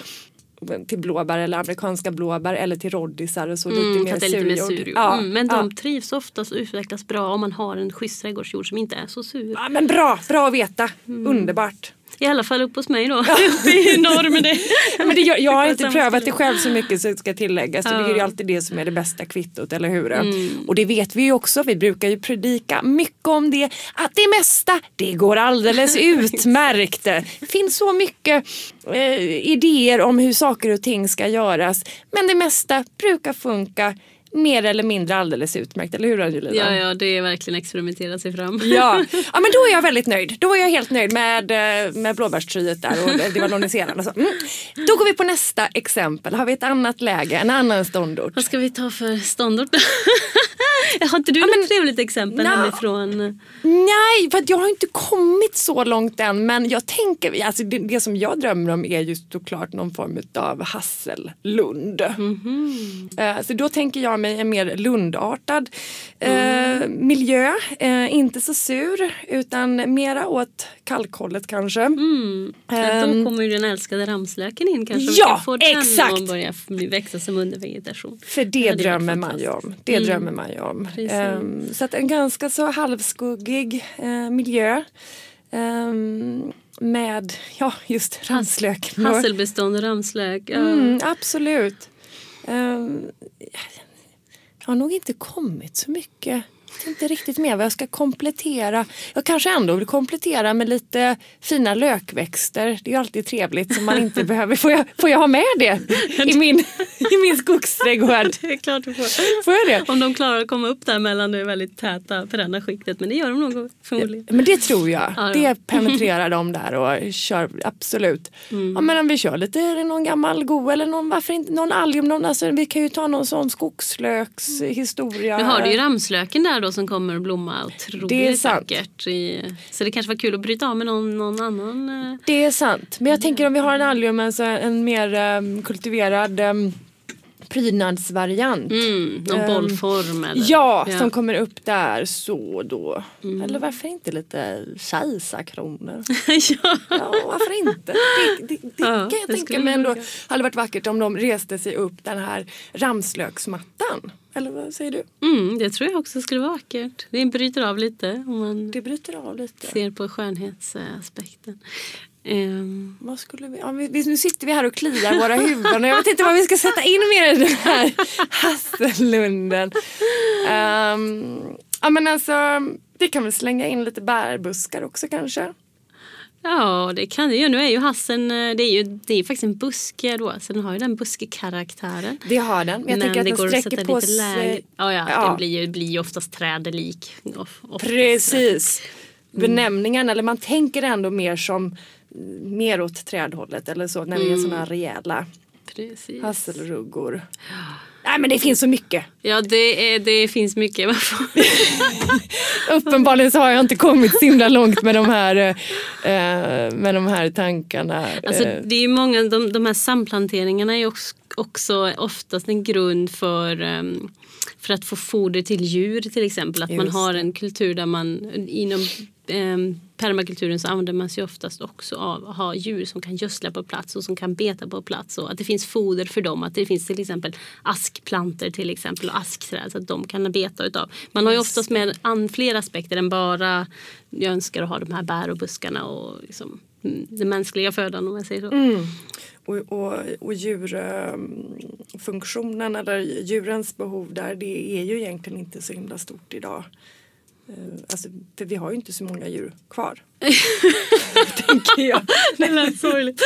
A: till blåbär eller amerikanska blåbär eller till roddisar och så mm, lite mer surjord. Sur.
B: ja, mm, men de ja. trivs oftast och utvecklas bra om man har en schysst trädgårdsjord som inte är så sur.
A: Ja, men bra, bra att veta. Mm. Underbart.
B: I alla fall upp hos mig då. Uppe i norr det.
A: Men det, jag, jag har inte prövat det själv så mycket så det ska tilläggas. Det är ju alltid det som är det bästa kvittot, eller hur? Och det vet vi ju också. Vi brukar ju predika mycket om det. Att det mesta, det går alldeles [LAUGHS] utmärkt. Det finns så mycket eh, idéer om hur saker och ting ska göras. Men det mesta brukar funka mer eller mindre alldeles utmärkt, eller hur Angelina?
B: Ja, ja, det är verkligen experimentera sig fram.
A: Ja. [LAUGHS] ja, men då är jag väldigt nöjd. Då är jag helt nöjd med, eh, med blåbärstryet där och det- det var loniserande. Så. Mm. Då går vi på nästa exempel. Har vi ett annat läge, en annan ståndort?
B: Vad ska vi ta för ståndort då? [LAUGHS] Har inte du
A: men-
B: något trevligt exempel
A: Nja.
B: hemifrån?
A: Nej, för jag har inte kommit så långt än. Men jag tänker, alltså det, det som jag drömmer om är just såklart någon form av Hassellund. Eh, Så då tänker jag mig en mer lundartad eh, miljö. Eh, inte så sur utan mera åt kalkhållet kanske.
B: Mm. Ja,
A: Ehm.
B: då kommer ju den älskade ramslöken in kanske.
A: Ja,
B: få den
A: exakt.
B: att börja växa som undervegetation.
A: För det,
B: varit
A: drömmer man ju om. Det drömmer man ju om. Ehm, så att en ganska så halvskuggig eh, miljö. ehm, med ja, just ramslök.
B: Hasselbestånd och ramslök. Ja.
A: Mm, absolut. Jag har nog inte kommit så mycket. Vet inte riktigt med vad jag ska komplettera. Jag kanske ändå vill komplettera med lite fina lökväxter. Det är ju alltid trevligt så man inte [LAUGHS] behöver. Får jag, får jag ha med det i min, i min skogsträdgård? [LAUGHS]
B: Det är klart du får.
A: Får jag det?
B: Om de klarar att komma upp där mellan det väldigt täta perenna skiktet. Men det gör de nog förmodligen.
A: Men det tror jag.
B: Ja.
A: Det penetrerar de där och kör absolut.
B: Mm.
A: Ja, men om vi kör lite någon gammal go eller någon, varför inte, någon allium. Någon, alltså, vi kan ju ta någon sån skogslökshistoria.
B: Nu har du ju ramslöken där då som kommer att blomma otroligt
A: Det är sant.
B: vackert. I, så det kanske var kul att bryta av med någon, någon annan. eh,
A: Det är sant. Men jag tänker om vi har en allium, alltså en mer um, kultiverad um, prydnadsvariant.
B: Mm, någon
A: Ehm,
B: bollform eller?
A: Ja, som kommer upp där så då.
B: Mm.
A: Eller varför inte lite kejsarkronor? [LAUGHS]
B: ja.
A: Ja, varför inte? Det, det, det
B: Ja,
A: kan jag
B: det
A: tänka mig ändå hade varit vackert om de reste sig upp den här ramslöksmattan. Eller vad säger du?
B: Mm, det tror jag också skulle vara vackert. Det bryter av lite om man
A: Det bryter av lite.
B: ser på skönhetsaspekten. Ehm,
A: Vad skulle vi, ja, vi, vi- nu sitter vi här och kliar våra huvuden och jag vet inte vad vi ska sätta in mer i den här Hassellunden. Um, ja men alltså, vi kan väl slänga in lite bärbuskar också kanske.
B: Ja, det kan det ju. Nu är ju hassen, eh, det är ju det är faktiskt en buske då, så den har ju den buskekaraktären.
A: Det har den. Men jag tänker
B: det
A: att
B: går
A: den sträcker på sig.
B: Ja, ja,
A: Ja.
B: den blir ju, blir ju oftast trädelik.
A: Precis. Benämningen, eller man tänker ändå mer som mer åt trädhållet eller så när det är såna här rejäla
B: Precis.
A: hasselruggor. Nej men det finns så mycket.
B: Ja, det, är, det finns mycket. [LAUGHS] [LAUGHS]
A: Uppenbarligen så har jag inte kommit så himla långt med de här, eh, med de här tankarna.
B: Alltså,
A: Eh,
B: det är många, de, de här samplanteringarna är också, också oftast en grund för, ehm, för att få foder till djur till exempel. Att man
A: Just
B: har en kultur där man inom um, permakulturen så använder man sig oftast också av att ha djur som kan gödsla på plats och som kan beta på plats. Och att det finns foder för dem. Att det finns till exempel askplanter till exempel och askträd så att de kan beta utav. Man har ju oftast med an, fler aspekter än bara jag önskar att ha de här bär och buskarna och liksom, mm, den mänskliga födan om jag säger så.
A: Mm. Och, och, och djurfunktionen eller djurens behov där det är ju egentligen inte så himla stort idag. Eh, Alltså, för vi har ju inte så många djur kvar. [LAUGHS] tänker jag.
B: Det lät sorgligt.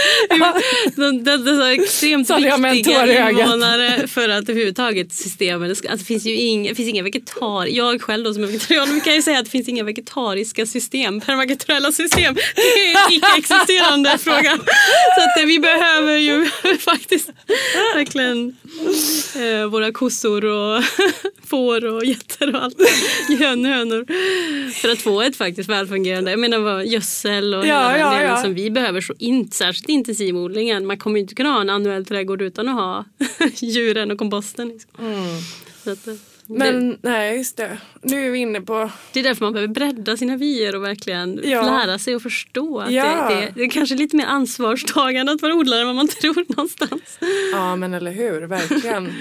B: De, de, de är så extremt viktiga invånare för att överhuvudtaget systemet, det ska- alltså, det finns ju inga, det finns inga vegetar, jag själv då som är vegetarian, kan ju säga att det finns inga vegetariska system, permakulturella system. Det är en icke-existerande [LAUGHS] fråga. Så att eh, vi behöver ju [LAUGHS] faktiskt verkligen eh, våra kossor och får och getter och allt. [LAUGHS] Hön, hönor. För att få ett faktiskt välfungerande, jag menar vad gödsel och
A: Ja, ja, ja.
B: som vi behöver så inte särskilt intensivodlingen. Man kommer inte kunna ha en annuell trädgård utan att ha [LAUGHS] djuren och komposten. Liksom. Så att, eh,
A: Men nej, just det. Nu är vi inne på...
B: det är därför man behöver bredda sina vyer och verkligen
A: Ja.
B: lära sig och förstå att
A: Ja.
B: det, det, det är kanske lite mer ansvarstagande att vara odlare än vad man [LAUGHS] tror någonstans.
A: Ja men eller hur, verkligen.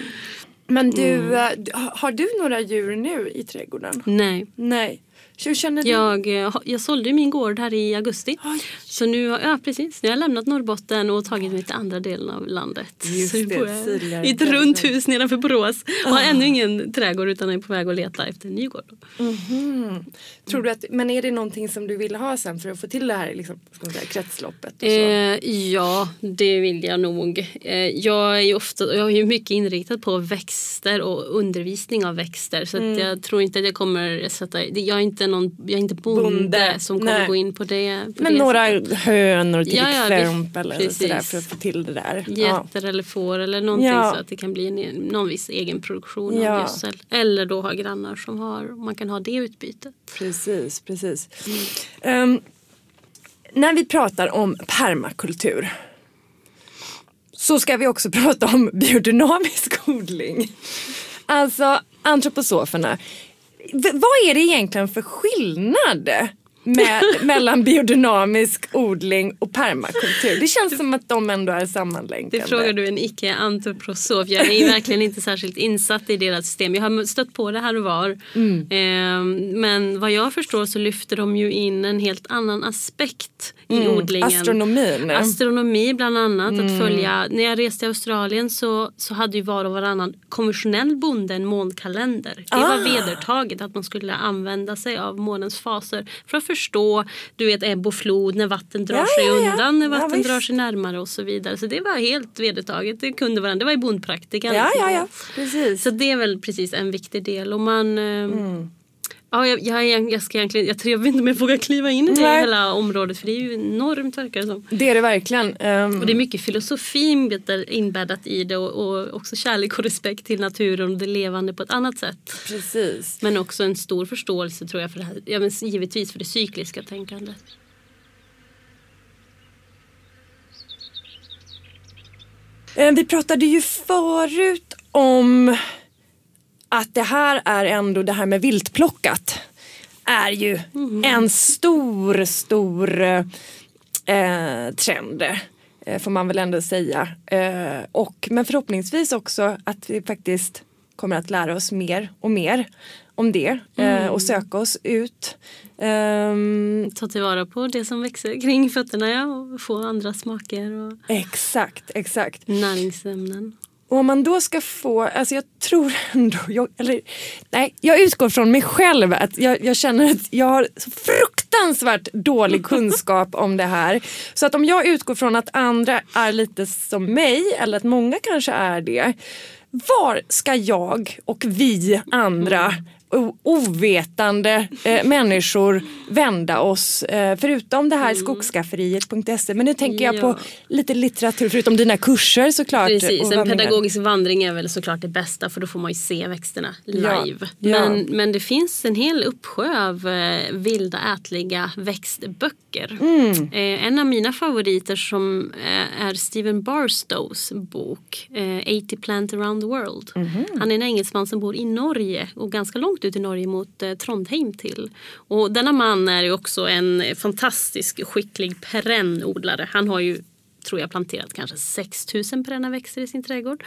A: Men du,
B: Mm.
A: eh, har- har du några djur nu i trädgården?
B: Nej.
A: Nej. Hur känner du?
B: Jag, eh, jag sålde min gård här i augusti.
A: Oj.
B: Så nu, har- ja, precis, nu har jag lämnat Norrbotten och tagit mig till andra delen av landet.
A: Just
B: så nu
A: det,
B: bor jag
A: sydligare
B: i ett runt hus nedanför Borås. Och
A: Ah.
B: har ännu ingen trädgård utan är på väg att leta efter en ny gård.
A: Tror du att, men är det någonting som du vill ha sen för att få till det här liksom, säga, kretsloppet?
B: Eh, ja, det vill jag nog. Eh, jag är ju ofta, jag är ju mycket inriktad på växter och undervisning av växter. Så
A: Mm.
B: jag tror inte att jag kommer sätta, jag är inte, någon, jag är inte bonde,
A: Bonde,
B: som kommer
A: nej.
B: gå in på det. På
A: men
B: det
A: några
B: sättet.
A: hönor till
B: Ja, ja, vi-
A: exempel eller sådär för att få till det där. Ja.
B: Getter eller får eller någonting
A: Ja.
B: så att det kan bli en, någon viss egen produktion
A: Ja.
B: av gödsel. Eller då ha grannar som har, man kan ha det utbytet.
A: Precis, precis. Ehm, när vi pratar om permakultur så ska vi också [LAUGHS] prata om biodynamisk odling. Alltså antroposoferna. Vad är det egentligen för skillnad med, [LAUGHS] mellan biodynamisk odling och permakultur? Det känns som att de ändå är sammanlänkade.
B: Det frågar du en icke-antroposof. Jag är [LAUGHS] verkligen inte särskilt insatt i deras system. Jag har stött på det här och var.
A: Mm.
B: Eh, men vad jag förstår så lyfter de ju in en helt annan aspekt i
A: Mm,
B: odlingen.
A: astronomin.
B: Astronomi bland annat.
A: Mm.
B: Att följa. När jag reste i Australien så, så hade ju var och varannan konventionell bonde en månkalender. Det
A: Ah.
B: var vedertaget att man skulle använda sig av månens faser för att förstå du vet ebb och flod när vatten drar
A: Ja,
B: sig
A: ja, ja.
B: undan, när vatten drar sig närmare och så vidare. Så det var helt vedertaget. Det kunde varandra. Det var i bondpraktikan.
A: Ja, ja, ja. Precis.
B: Så det är väl precis en viktig del. Och man, eh,
A: Mm.
B: Ja, jag, jag, jag, ska egentligen, jag, tror, jag vet inte om jag vågar kliva in i det hela området för det är ju enormt verkar det som.
A: Det är det verkligen. Ehm,
B: Och det är mycket filosofi inbäddat- i det och, och också kärlek och respekt till naturen och det levande på ett annat sätt.
A: precis.
B: Men också en stor förståelse tror jag för det här, ja, men givetvis för det cykliska tänkandet.
A: Eh, Vi pratade ju förut om att det här är ändå det här med viltplockat är ju en stor, stor eh, trend. Eh, får man väl ändå säga. Eh, och, men förhoppningsvis också att vi faktiskt kommer att lära oss mer och mer om det eh, och söka oss ut. Ehm,
B: Ta tillvara på det som växer kring fötterna ja, och få andra smaker och
A: exakt, exakt.
B: näringsämnen.
A: Och om man då ska få, alltså jag tror ändå, jag, eller nej, jag utgår från mig själv att jag, jag känner att jag har så fruktansvärt dålig kunskap om det här. Så att om jag utgår från att andra är lite som mig, eller att många kanske är det. Var ska jag och vi andra ovetande eh, människor vända oss eh, förutom det här skogskafferiet.se men nu tänker jag
B: Ja.
A: på lite litteratur förutom dina kurser såklart.
B: Precis, en pedagogisk vandring är väl såklart det bästa för då får man ju se växterna
A: Ja,
B: live.
A: ja.
B: Men, men det finns en hel uppsjö av eh, vilda ätliga växtböcker.
A: Mm.
B: Eh, en av mina favoriter som eh, är Stephen Barstows bok eh, 80 Plant around the world.
A: Mhm.
B: Han är en engelsman som bor i Norge och ganska långt ut i Norge mot eh, Trondheim till. Och denna man är ju också en fantastisk skicklig perennodlare. Han har ju tror jag planterat kanske 6000 perenna växter i sin trädgård.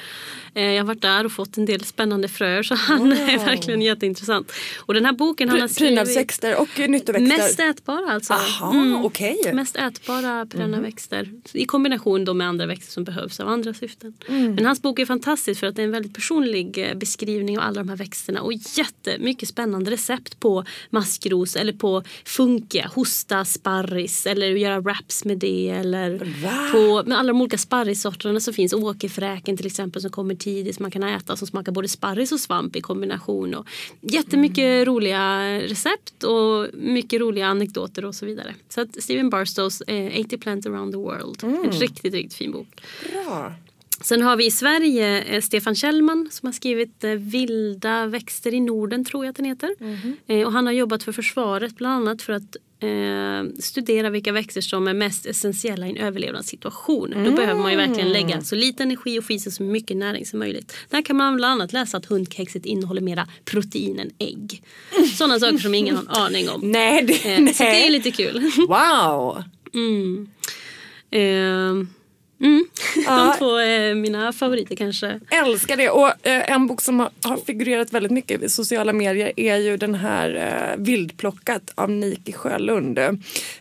B: Eh, jag har varit där och fått en del spännande fröer så han är verkligen jätteintressant. Och den här boken han har skrivit
A: Prydnadsväxter och nyttoväxter.
B: Mest ätbara alltså.
A: Aha, okej. Mhm.
B: Mest ätbara perenna växter. I kombination då med andra växter som behövs av andra syften.
A: Mm.
B: Men hans bok är fantastisk för att det är en väldigt personlig eh, beskrivning av alla de här växterna och jättemycket spännande recept på maskros eller på funkia, hosta, sparris eller göra wraps med det eller
A: Va?
B: På med alla de olika sparrissorterna så finns åkerfräken till exempel som kommer tidigt som man kan äta som smakar både sparris och svamp i kombination. Och jättemycket
A: Mm.
B: roliga recept och mycket roliga anekdoter och så vidare. Så att Stephen Barstows eh, 80 Plant around the world.
A: Mm.
B: En riktigt, riktigt fin bok.
A: Bra.
B: Sen har vi i Sverige eh, Stefan Kjellman som har skrivit eh, Vilda växter i Norden tror jag att den heter. Eh, och han har jobbat för försvaret bland annat för att eh, studera vilka växter som är mest essentiella i en överlevnadssituation. Då behöver man ju verkligen lägga så lite energi och få i sig så mycket näring som möjligt. Där kan man bland annat läsa att hundkexet innehåller mera protein än ägg. Sådana saker som ingen har en aning om. [LAUGHS]
A: Nej, det,
B: Eh,
A: nej.
B: Så det är lite kul.
A: Wow. [LAUGHS]
B: Mm. Eh, mm. [LAUGHS] De på eh, mina favoriter kanske.
A: Älskar det. Och eh, en bok som har, figurerat väldigt mycket i sociala medier är ju den här eh, Vildplockat av Nike Sjölund.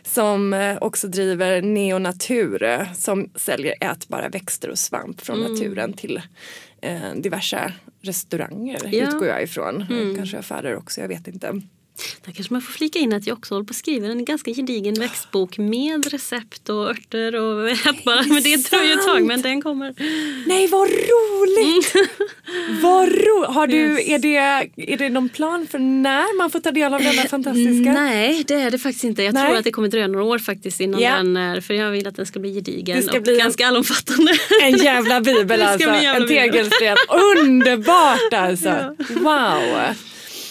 A: Som också driver Neonatur som säljer ätbara växter och svamp från
B: Mm.
A: naturen till diverse restauranger
B: Ja. Mm.
A: utgår jag ifrån. Kanske affärer också, jag vet inte.
B: Där kanske man får flika in att jag också håller på att skriva en ganska gedigen växtbok med recept och örter och ätbara. Men det dröjer ju ett tag men den kommer.
A: Nej vad roligt! vad ro- Har du,
B: Mm. Yes.
A: är, det, är det någon plan för när man får ta del av denna fantastiska?
B: Nej det är det faktiskt inte. Jag
A: Nej.
B: tror att det kommer dröja några år faktiskt innan
A: Ja.
B: den är. För jag vill att den ska bli gedigen
A: Det ska
B: och
A: bli en-
B: ganska allomfattande.
A: En jävla bibel alltså.
B: en jävla
A: En tegelsten. Underbart alltså.
B: Ja.
A: Wow.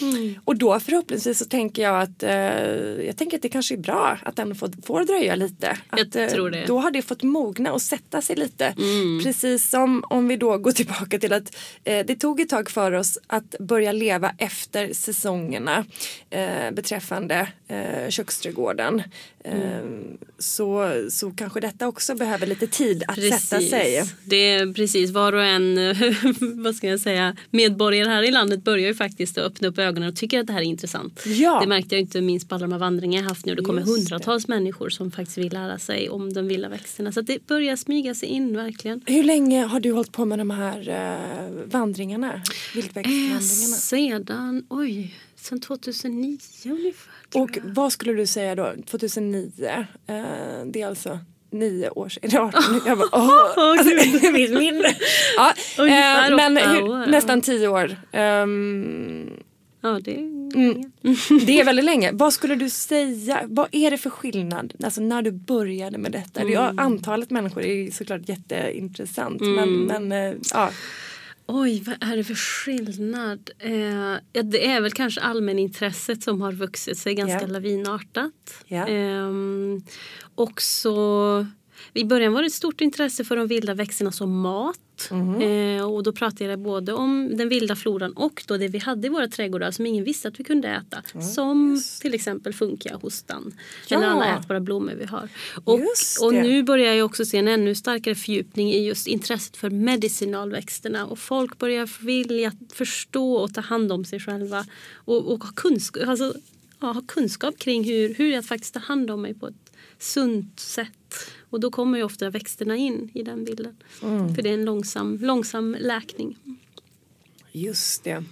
B: Mm.
A: Och då förhoppningsvis så tänker jag att eh, jag tänker att det kanske är bra att den får, får dröja lite.
B: Jag
A: Att, eh,
B: tror det. Mm.
A: Då har det fått mogna och sätta sig lite. Precis som om vi då går tillbaka till att eh, det tog ett tag för oss att börja leva efter säsongerna eh, beträffande eh, köksträdgården. Eh, så, så kanske detta också behöver lite tid att sätta sig.
B: Det är precis var och en [LAUGHS] vad ska jag säga, medborgare här i landet börjar ju faktiskt att öppna upp ögonen och tycker att det här är intressant.
A: Ja.
B: Det märkte jag inte minst på alla de här vandringarna jag haft nu. Det kommer
A: Just det.
B: hundratals människor som faktiskt vill lära sig om de vilda växterna. Så det börjar smyga sig in verkligen.
A: Hur länge har du hållit på med de här uh, vandringarna?
B: Eh,
A: Vildväxtvandringarna?
B: sedan, oj, sedan 2009 ungefär.
A: Och vad skulle du säga då, 2009? Eh, det är alltså nio år sedan, [LAUGHS] eller 18, jag bara åh, [LAUGHS] alltså, jag minns mindre. [LAUGHS] Ja, eh, men hur, nästan tio år. Ehm,
B: Ja, det är
A: Mm. [LAUGHS] det är väldigt länge. Vad skulle du säga, vad är det för skillnad alltså när du började med detta?
B: Mm.
A: Ja, antalet människor är såklart jätteintressant men, men eh, ja.
B: Oj, vad är det för skillnad? Eh, det är väl kanske allmänintresset som har vuxit sig ganska
A: Ja.
B: lavinartat.
A: Ja.
B: Ehm, också, I början var det ett stort intresse för de vilda växterna som mat.
A: Mhm.
B: Eh, och då pratade jag både om den vilda floran och då det vi hade i våra trädgårdar som ingen visste att vi kunde äta. Som till exempel funkia, hostan
A: Ja.
B: eller alla ätbara blommor vi har. Och, och nu börjar jag också se en ännu starkare fördjupning i just intresset för medicinalväxterna och folk börjar vilja förstå och ta hand om sig själva och, och ha, kunskap, alltså, ja, ha kunskap kring hur, hur jag faktiskt tar hand om mig på ett sunt sätt. Och då kommer ju ofta växterna in i den bilden.
A: Mm.
B: För det är en långsam, långsam läkning.
A: Just det.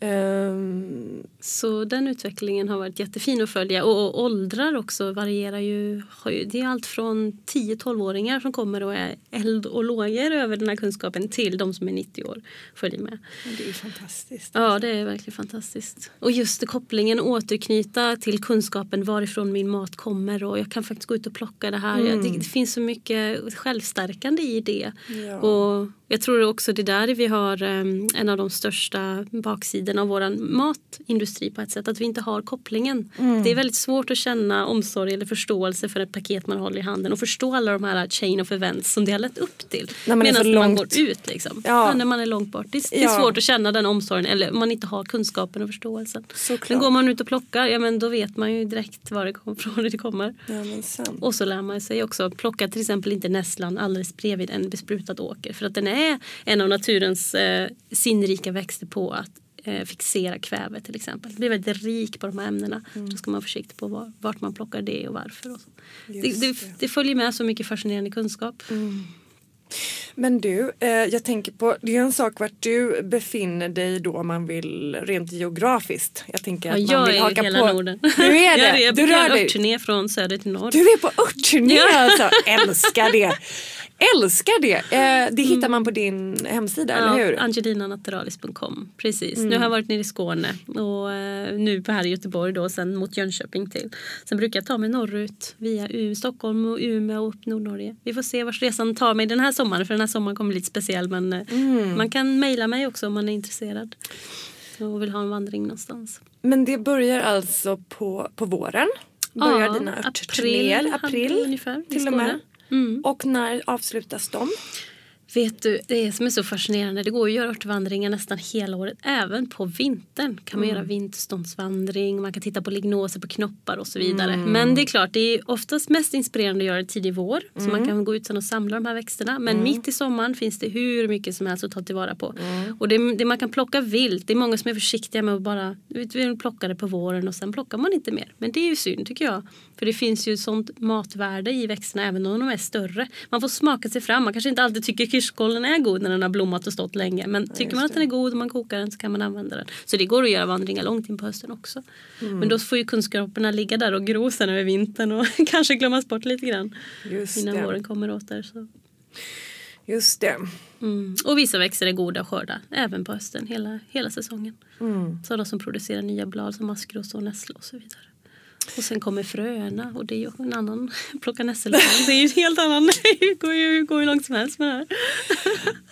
A: Ehm,
B: Så den utvecklingen har varit jättefin att följa. Och, och åldrar också varierar ju. ju- Det är allt från 10-12-åringar som kommer och är eld och lågor över den här kunskapen till de som är 90 år följer med.
A: det är fantastiskt.
B: Ja, det är verkligen fantastiskt. Och just kopplingen återknyta till kunskapen varifrån min mat kommer och jag kan faktiskt gå ut och plocka det här.
A: Mm.
B: Det, det finns så mycket självstärkande i det.
A: Ja.
B: Och jag tror också det där vi har em, en av de största baksidorna av vår matindustri på ett sätt. Att vi inte har kopplingen.
A: Mm.
B: Det är väldigt svårt att känna omsorg eller förståelse för ett paket man håller i handen och förstå alla de här chain of events som det har lett upp till.
A: När man är
B: Medan
A: så
B: man
A: långt-
B: går ut liksom.
A: Ja.
B: Ja, när man är långt bort. Det, det är
A: Ja.
B: svårt att känna den omsorgen eller om man inte har kunskapen och förståelsen.
A: Såklart.
B: Men går man ut och plockar, ja men då vet man ju direkt var det kommer [LAUGHS] från det kommer. Och så lär man sig också plocka till exempel inte nässlan alldeles bredvid en besprutad åker. För att den är en av naturens eh, sinnrika växter på att fixera kväve till exempel. Det blir väldigt rik på de här ämnena. Då ska man vara försiktig på var, vart man plockar det och varför. Och. Det, det,
A: det.
B: följer med så mycket fascinerande kunskap.
A: Men du, eh, jag tänker på, det är en sak vart du befinner dig då om man vill rent geografiskt. Jag tänker
B: Ja,
A: att man
B: jag
A: vill
B: är
A: haka
B: i hela
A: på.
B: Norden.
A: Du är det? [LAUGHS]
B: Jag är
A: du
B: på
A: rör dig?
B: örtturné från söder till norr.
A: Du är på örtturné
B: Ja.
A: alltså. [LAUGHS] Älskar det. Älskar det. Eh, det hittar man på din hemsida, eller hur?
B: Angelinanaturalis.com. Precis. Nu har jag varit nere i Skåne och eh, nu på här i Göteborg då sen mot Jönköping till. Sen brukar jag ta mig norrut via U Stockholm och Umeå och upp Nordnorge. Vi får se vart resan tar mig den här sommaren för den här sommaren kommer bli lite speciell men eh, man kan mejla mig också om man är intresserad och vill ha en vandring någonstans.
A: Men det börjar alltså på, på våren? Börjar
B: Ja,
A: dina
B: april,
A: örtturnéer? April
B: halv- ungefär, i
A: till och med?
B: Mm.
A: Och när avslutas de?
B: Vet du, det som är så fascinerande, det går att göra örtvandringar nästan hela året. Även på vintern kan man
A: Mm.
B: göra vinterståndsvandring, man kan titta på lignoser på knoppar och så vidare.
A: Mm.
B: Men det är klart, det är oftast mest inspirerande att göra det tidig vår. Så
A: Mm.
B: man kan gå ut sen och samla de här växterna. Men mitt i sommaren finns det hur mycket som helst att ta tillvara på.
A: Mm.
B: Och det, det man kan plocka vilt, det är många som är försiktiga med att bara plocka det på våren och sen plockar man inte mer. Men det är ju synd tycker jag. För det finns ju sånt matvärde i växterna även om de är större. Man får smaka sig fram. Man kanske inte alltid tycker kirskålen är god när den har blommat och stått länge. Men tycker man att den är god och man kokar den så kan man använda den. Så det går att göra vandringar långt in på hösten också.
A: Mm.
B: Men då får ju kunskaperna ligga där och gro sen över vintern och [LAUGHS] kanske glömmas bort lite grann.
A: Just
B: Innan
A: det.
B: våren kommer åter. Så.
A: Just det.
B: Mm. Och vissa växter är goda att skörda även på hösten hela, hela säsongen.
A: Mm.
B: Sådana som producerar nya blad som maskros och nässla och så vidare. Och sen kommer fröna och det är ju en annan [LAUGHS] plocka nässelblad. Det är ju en helt annan, [LAUGHS] det går ju, går ju långt som helst med det här. [LAUGHS]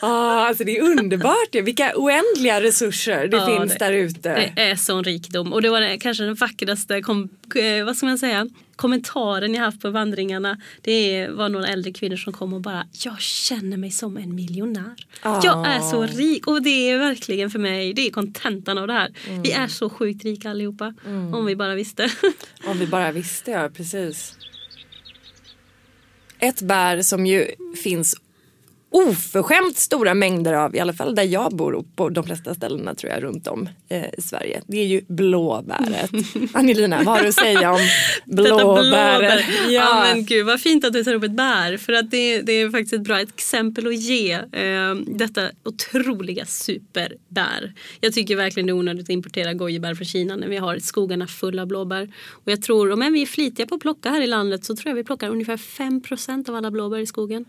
A: Ah, alltså det är underbart. ju. Vilka oändliga resurser det
B: Ja,
A: finns
B: det-
A: där ute.
B: Det är sån rikedom och det var kanske den vackraste kom, eh, vad ska man säga, kommentaren jag haft på vandringarna. Det var några äldre kvinnor som kom och bara jag känner mig som en miljonär.
A: Ah.
B: Jag är så rik och det är verkligen för mig, det är kontentan av det här. Vi är så sjukt rika allihopa. Om vi bara visste.
A: Om vi bara visste, ja precis. Ett bär som ju finns oförskämt stora mängder av, i alla fall där jag bor och på de flesta ställena tror jag runt om eh, i Sverige. Det är ju blåbäret. [LAUGHS] Angelina, vad har du att säga om [LAUGHS] blåbäret?
B: blåbär. Ja. men gud vad fint att du tar upp ett bär. För att det, det är faktiskt ett bra exempel att ge. Eh, detta otroliga superbär. Jag tycker verkligen det är onödigt att importera gojibär från Kina när vi har skogarna fulla av blåbär. Och jag tror, om än vi är flitiga på att plocka här i landet så tror jag vi plockar ungefär 5% av alla blåbär i skogen.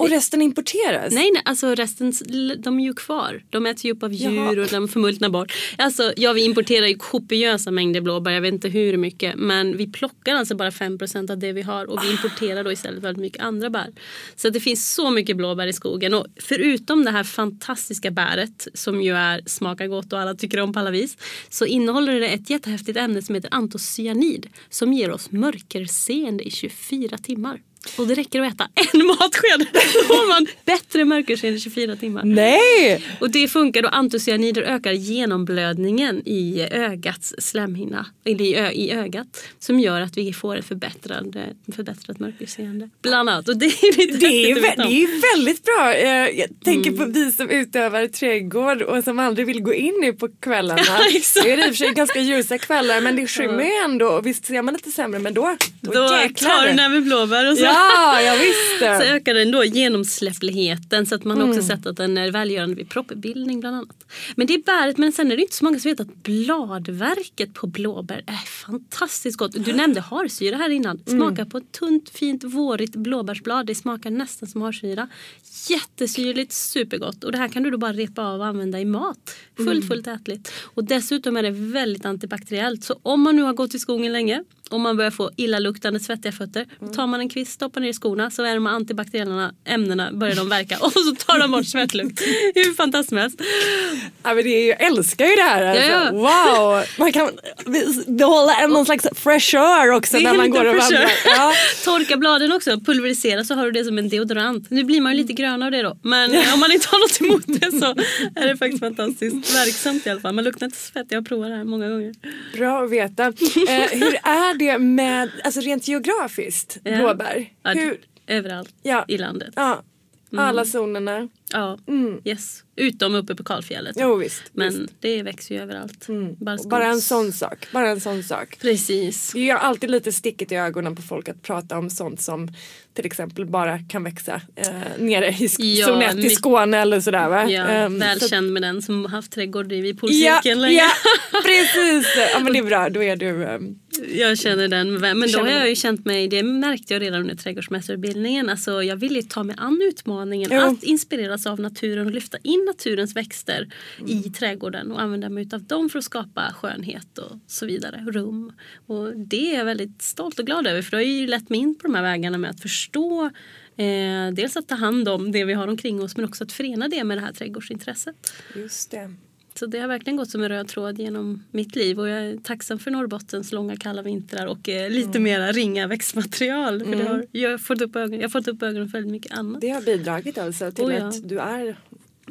A: Och resten importeras?
B: Nej, nej, alltså resten de är ju kvar. De äts ju upp av djur
A: Jaha.
B: och de förmultnar bort. Alltså, ja, vi importerar ju kopiösa mängder blåbär, jag vet inte hur mycket. Men vi plockar alltså bara 5% av det vi har och vi importerar då istället väldigt mycket andra bär. Så det finns så mycket blåbär i skogen. Och förutom det här fantastiska bäret som ju är, smakar gott och alla tycker om på alla vis. Så innehåller det ett jättehäftigt ämne som heter antocyanid som ger oss mörkerseende i 24 timmar. Och det räcker att äta [LAUGHS] en matsked. Då har man bättre mörkerseende i 24 timmar.
A: Nej!
B: Och det funkar då antocianider ökar genomblödningen i ögats slemhinna, eller i, ö, i ögat. Som gör att vi får ett förbättrat mörkerseende. Bland annat. Och det är lite
A: Det är, vä- det är väldigt bra. Eh, Jag tänker
B: Mm.
A: på vi som utövar trädgård och som aldrig vill gå in nu på kvällarna. [LAUGHS]
B: Ja, exakt.
A: det är i och för sig ganska ljusa kvällar men det skymmer ju ändå och visst ser man lite sämre men då, då,
B: Då
A: jäklar.
B: tar du näven blåbär och så,
A: Ja, jag [LAUGHS] visste.
B: så ökar den då genomsläppligheten så att man
A: Mm.
B: också sett att den är välgörande vid proppbildning bland annat. Men det är bäret men sen är det inte så många som vet att bladverket på blåbär är fantastiskt gott. Du nämnde harsyra här innan.
A: Mm.
B: Smaka på ett tunt fint vårigt blåbärsblad. Det smakar nästan som harsyra. Jättesyrligt, supergott. Och det här kan du då bara repa av och använda i mat.
A: Mm.
B: Fullt, fullt ätligt. Och dessutom är det väldigt antibakteriellt. Så om man nu har gått i skogen länge om man börjar få illaluktande svettiga fötter då tar man en kvist, stoppar ner i skorna så är de antibakteriella ämnena börjar de verka [LAUGHS] och så tar de bort svettlukt. Hur fantastiskt.
A: Ja, men det är, jag älskar ju det här. Alltså.
B: Ja,
A: Wow! Man kan behålla någon slags fräschör också när man går och vandrar. Ja. [LAUGHS]
B: Torka bladen också, pulverisera så har du det som en deodorant. Nu blir man ju lite grön av det då. Men om man inte har något emot det så är det faktiskt fantastiskt verksamt i alla fall. Man luktar inte svett, jag har provat det här många gånger.
A: Bra att veta. Eh, hur är det med, alltså rent geografiskt,
B: Ja.
A: blåbär?
B: Ja,
A: Hur,
B: Överallt
A: Ja.
B: i landet.
A: ja, alla zonerna.
B: Ja,
A: Mm.
B: yes. Utom uppe på kalfjället.
A: Jo visst.
B: Men
A: visst.
B: det växer ju överallt.
A: Mm.
B: Bara,
A: en sån sak. Bara en sån sak.
B: Precis.
A: Det är ju alltid lite stickigt i ögonen på folk att prata om sånt som till exempel bara kan växa eh, nere i
B: Ja,
A: zon 1 i Skåne eller sådär va?
B: Ja,
A: så-
B: välkänd med den som haft trädgård vid
A: Ja,
B: poolcirkeln länge.
A: ja, [LAUGHS] precis. Ja men det är bra, då är du... ehm,
B: Jag känner den. Men då har jag ju känt mig, det märkte jag redan under trädgårdsmästarutbildningen. Alltså jag ville ta mig an utmaningen
A: Jo.
B: att inspireras av naturen och lyfta in naturens växter
A: Mm.
B: i trädgården och använda mig av dem för att skapa skönhet och så vidare, rum. Och det är jag väldigt stolt och glad över för det har ju lett mig in på de här vägarna med att förstå eh, dels att ta hand om det vi har omkring oss men också att förena det med det här trädgårdsintresset.
A: Just det.
B: Så det har verkligen gått som en röd tråd genom mitt liv och jag är tacksam för Norrbottens långa kalla vintrar och eh, lite mm. mera ringa växtmaterial. För mm. har, jag, har fått upp ögonen, jag har fått upp ögonen för väldigt mycket annat.
A: Det har bidragit alltså till oh ja. att du är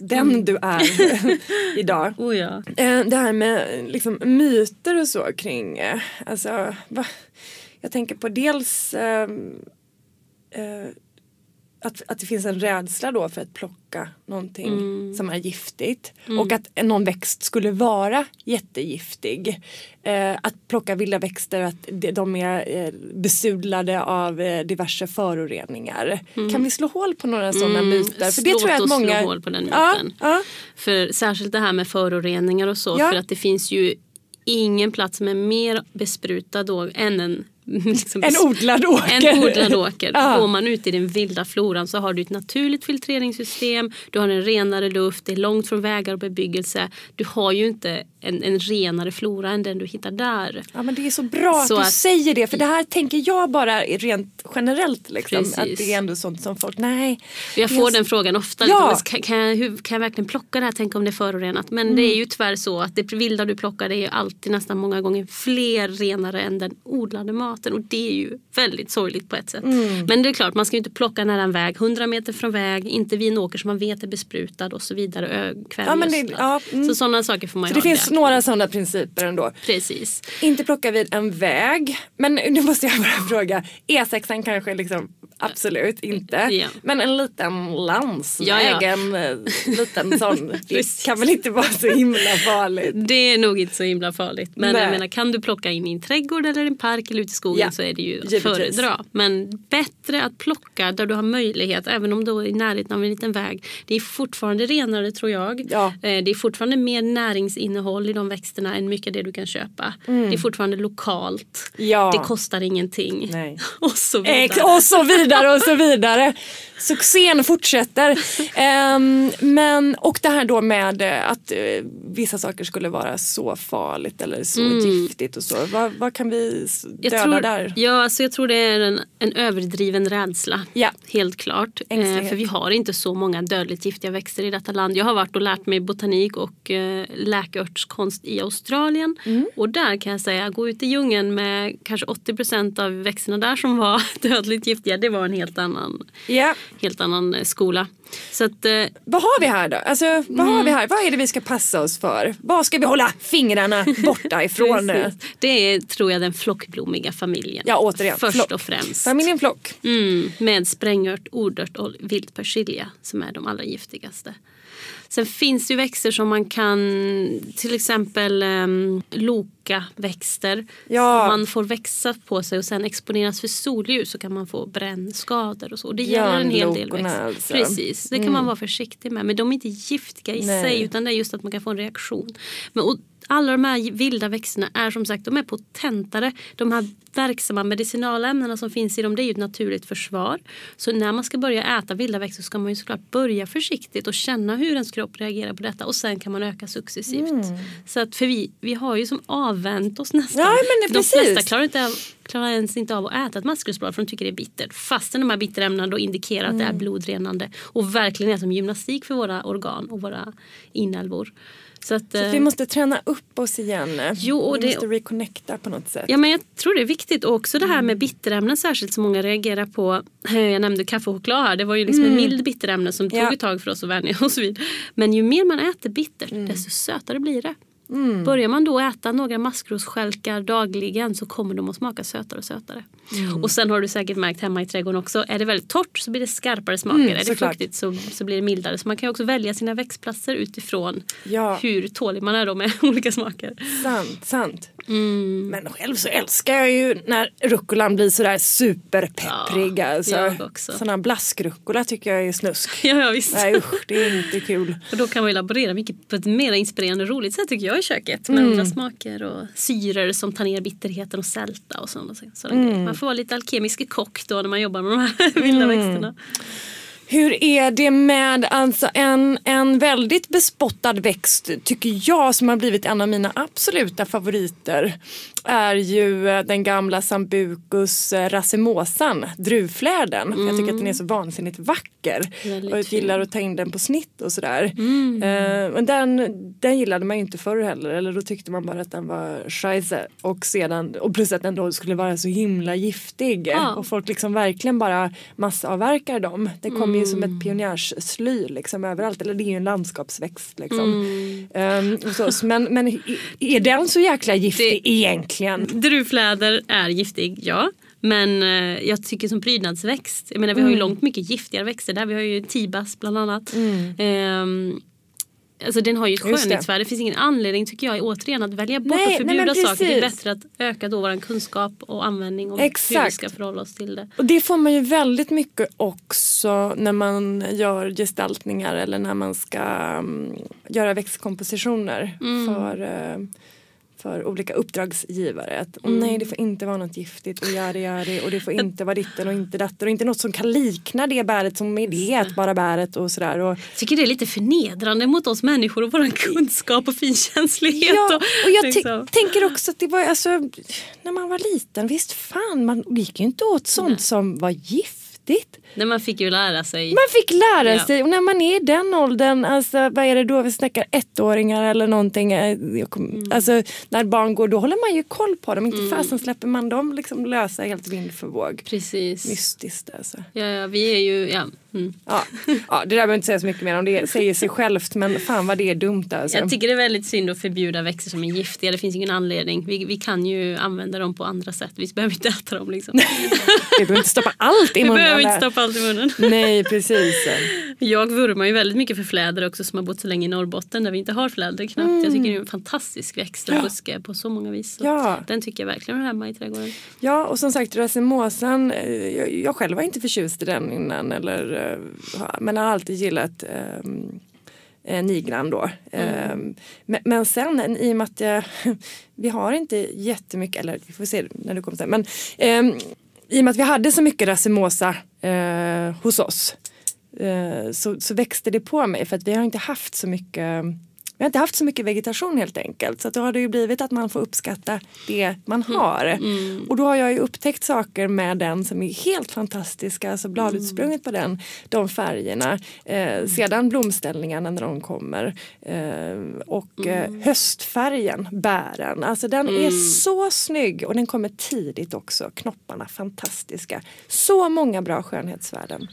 A: den mm. du är [LAUGHS] idag.
B: Oh ja.
A: Eh, det här med liksom, myter och så kring, eh, alltså, va? jag tänker på dels äh, äh, att, att det finns en rädsla då för att plocka någonting mm. som är giftigt. Mm. Och att någon växt skulle vara jättegiftig. Eh, att plocka vilda växter, att de är eh, besudlade av eh, diverse föroreningar. Mm. Kan vi slå hål på några sådana mm. myter?
B: För det Låt tror jag att många... slå hål på den myten. Ja, ja. För särskilt det här med föroreningar och så. Ja. För att det finns ju ingen plats som är mer besprutad då än en [LAUGHS]
A: Liksom, en odlad åker.
B: En odlad åker. [LAUGHS] ja. Går man ut i den vilda floran så har du ett naturligt filtreringssystem, du har en renare luft, det är långt från vägar och bebyggelse. Du har ju inte en, en renare flora än den du hittar där.
A: Ja men det är så bra så att du att, säger det för det här tänker jag bara rent generellt. Liksom, att det är ändå sånt som folk, nej.
B: Jag får den frågan ofta. Ja. Liksom, kan, jag, hur, kan jag verkligen plocka det här? Tänk om det är förorenat. Men mm. det är ju tyvärr så att det vilda du plockar det är alltid nästan många gånger fler renare än den odlade maten. Och det är ju väldigt sorgligt på ett sätt. Mm. Men det är klart man ska ju inte plocka nära en väg. 100 meter från väg, inte vid en åker som man vet är besprutad och så vidare. Ja, men det, ja, mm. Så sådana saker får man
A: ju ha några sådana principer ändå.
B: Precis.
A: Inte plocka vid en väg. Men nu måste jag bara [LAUGHS] fråga. E6 kanske liksom absolut inte. Ja. Men en liten landsväg, ja, ja. en eh, liten [LAUGHS] sån. det kan väl inte vara så himla farligt.
B: Det är nog inte så himla farligt. Men Nej. jag menar kan du plocka in i en trädgård eller en park eller ute i skogen så är det ju att föredra. Men bättre att plocka där du har möjlighet även om du är i närheten av en liten väg. Det är fortfarande renare tror jag. Ja. Eh, det är fortfarande mer näringsinnehåll i de växterna än mycket det du kan köpa. Mm. Det är fortfarande lokalt. Ja. Det kostar ingenting. Nej. [LAUGHS] och så vidare.
A: Ex och så vidare och så vidare. Succén fortsätter. um, [LAUGHS] men, och det här då med eh, att uh, vissa saker skulle vara så farligt eller så mm. giftigt och så. Vad, vad kan vi döda
B: tror,
A: där?
B: Ja, alltså jag tror det är en, en överdriven rädsla. Ja. Helt klart. Uh, för vi har inte så många dödligt giftiga växter i detta land. Jag har varit och lärt mig botanik och uh, läkeörtskonst i Australien. Mm. Och där kan jag säga, gå ut i djungeln med kanske 80 procent av växterna där som var [LAUGHS] dödligt giftiga. Det var en helt annan, yeah. helt annan eh, skola. Så att, eh,
A: vad har vi här då? Alltså, vad, mm. har vi här? vad är det vi ska passa oss för? Vad ska vi hålla fingrarna borta ifrån?
B: det är tror jag den flockblommiga familjen.
A: Ja återigen.
B: Först flock. och främst.
A: Familjen flock.
B: Mm, med sprängört, ordört och vildpersilja som är de allra giftigaste. Sen finns det ju växter som man kan, till exempel um, lokaväxter. Ja. Man får växa på sig och sen exponeras för solljus så kan man få brännskador och så. Det gäller en hel del växter. Alltså. Precis, det kan mm. man vara försiktig med. Men de är inte giftiga i Nej. sig utan det är just att man kan få en reaktion. Men, och, alla de här vilda växterna är som sagt de är potentare. De här verksamma medicinalämnena som finns i dem det är ju ett naturligt försvar. Så när man ska börja äta vilda växter ska man ju såklart börja försiktigt och känna hur ens kropp reagerar på detta och sen kan man öka successivt. Mm. Så att för vi, vi har ju som avvänt oss nästan.
A: Ja, men
B: de flesta klarar, inte av, klarar ens inte av att äta ett maskrosblad för de tycker det är bittert. Fastän de här bitterämnena då indikerar mm. att det är mm. blodrenande och verkligen är som gymnastik för våra organ och våra inälvor.
A: Så, att, så vi eh, måste träna upp oss igen. Jo, och vi det, måste reconnecta på något sätt.
B: Ja men jag tror det är viktigt. Och också det här med bitterämnen särskilt som många reagerar på. [LAUGHS] Jag nämnde kaffe och choklad här. Det var ju liksom mm. en mild bitterämne som ja. tog ett tag för oss att vänja oss vid. Men ju mer man äter bittert mm. desto sötare blir det. Mm. Börjar man då äta några maskrosstjälkar dagligen så kommer de att smaka sötare och sötare. Mm. Och sen har du säkert märkt hemma i trädgården också. Är det väldigt torrt så blir det skarpare smaker. Mm, är det fuktigt så, så blir det mildare. Så man kan också välja sina växtplatser utifrån ja. hur tålig man är då med [LAUGHS] olika smaker.
A: Sant, sant. Mm. Men själv så älskar jag ju när rucolan blir sådär superpepprig. Ja, alltså. Sådana blaskrucola tycker jag är snusk. [LAUGHS]
B: Ja, ja visst.
A: Nej usch, det är inte kul. [LAUGHS]
B: Och då kan man laborera mycket på ett mer inspirerande och roligt sätt tycker jag i köket. Med mm. andra smaker och syror som tar ner bitterheten och sälta och sådana, sådana mm. Man får vara lite alkemisk kock då när man jobbar med de här [LAUGHS] vilda mm. växterna.
A: Hur är det med alltså en, en väldigt bespottad växt tycker jag som har blivit en av mina absoluta favoriter är ju eh, den gamla Sambucus eh, racemosan, druvfläden. Mm. Jag tycker att den är så vansinnigt vacker. Väldigt och jag gillar att ta in den på snitt och sådär. Mm. Uh, men den, den gillade man ju inte förr heller. Eller då tyckte man bara att den var scheisse. Och, sedan, och plus att den då skulle vara så himla giftig. Ja. Och folk liksom verkligen bara massavverkar dem. Det kommer mm. ju som ett mm. pionjärssly liksom överallt. Eller det är ju en landskapsväxt liksom. Um, så, men, men är den så jäkla giftig det... egentligen?
B: Druvfläder är giftig, ja. Men eh, jag tycker som prydnadsväxt, jag menar vi har ju mm. långt mycket giftigare växter där. Vi har ju tibas bland annat. Eh, Alltså den har ju ett skönhetsvärde. Det. finns ingen anledning tycker jag återigen att välja bort nej, och förbjuda nej, saker. Det är bättre att öka då vår kunskap och användning och Exakt. hur vi ska förhålla oss till det.
A: Och det får man ju väldigt mycket också när man gör gestaltningar eller när man ska um, göra växtkompositioner mm. för uh, för olika uppdragsgivare. Att mm. nej det får inte vara något giftigt och yadi yadi och det får [LAUGHS] inte vara ditten och inte datten och inte något som kan likna det bäret som är det ätbara bäret och sådär. Och,
B: jag tycker det är lite förnedrande mot oss människor och vår kunskap och finkänslighet.
A: Ja, och jag liksom. tänker också att det var alltså när man var liten visst fan man gick ju inte åt sånt nej. som var gift viktigt.
B: Nej, man fick ju lära sig.
A: Man fick lära ja. sig och när man är i den åldern, alltså, vad är det då vi snackar ettåringar eller någonting. Eh, mm. Alltså, när barn går då håller man ju koll på dem. Inte mm. fasen släpper man dem liksom lösa helt vind för våg.
B: Precis.
A: Mystiskt alltså.
B: Ja, ja vi är ju, ja.
A: Mm. Ja. ja, det där behöver inte säga så mycket mer om. Det säger sig självt men fan vad det är dumt alltså.
B: Jag tycker det är väldigt synd att förbjuda växter som är giftiga. Det finns ingen anledning. Vi, vi kan ju använda dem på andra sätt. Vi behöver inte äta dem liksom. [LAUGHS]
A: vi behöver inte stoppa allt i munnen.
B: Vi behöver inte stoppa allt i munnen. [LAUGHS]
A: Nej precis.
B: Jag vurmar ju väldigt mycket för fläder också som har bott så länge i Norrbotten där vi inte har fläder knappt. Mm. Jag tycker det är en fantastisk växt och ja. på så många vis. Så ja. Den tycker jag verkligen hör hemma i trädgården.
A: Ja och som sagt racemosan, eh, jag, jag själv var inte förtjust i den innan eller eh, men har alltid gillat um, nigran då. Mm. Um, men, men, sen i och med att jag, [LAUGHS] vi har inte jättemycket, eller vi får se när du kommer sen, men um, i och med att vi hade så mycket racemosa eh, hos oss eh, så, så växte det på mig för att vi har inte haft så mycket vi har inte haft så mycket vegetation helt enkelt. Så då har det ju blivit att man får uppskatta det man mm. har. Mm. Och då har jag ju upptäckt saker med den som är helt fantastiska. Alltså bladutsprunget på den, de färgerna. Eh, sedan blomställningarna när de kommer. Eh, och eh, mm. höstfärgen, bären. Alltså den är mm. så snygg och den kommer tidigt också. Knopparna fantastiska. Så många bra skönhetsvärden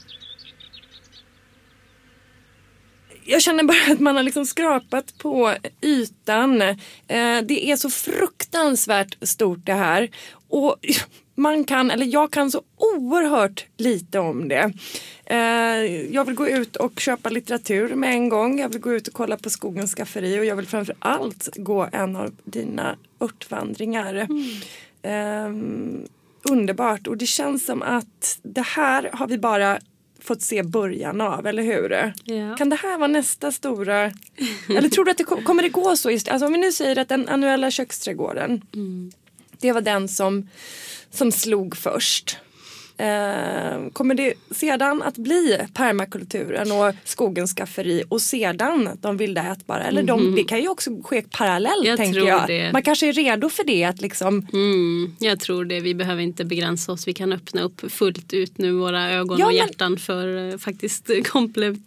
A: jag känner bara att man har liksom skrapat på ytan. Eh, det är så fruktansvärt stort det här. Och man kan, eller jag kan så oerhört lite om det. Eh, jag vill gå ut och köpa litteratur med en gång. Jag vill gå ut och kolla på Skogens skafferi och jag vill framför allt gå en av dina örtvandringar. Mm. Eh, underbart och det känns som att det här har vi bara fått se början av, eller hur? Ja. Kan det här vara nästa stora, eller tror du att det kommer det gå så? Just, alltså om vi nu säger att den annuella köksträdgården, mm. det var den som, som slog först. Eh, kommer det sedan att bli permakulturen och skogens skafferi och sedan de vilda ätbara? Eller mm. de, mhm. det kan ju också ske parallellt jag tänker jag. Det. Man kanske är redo för det. Att liksom...
B: Mm, jag tror det. Vi behöver inte begränsa oss. Vi kan öppna upp fullt ut nu våra ögon ja, och hjärtan men... för uh, faktiskt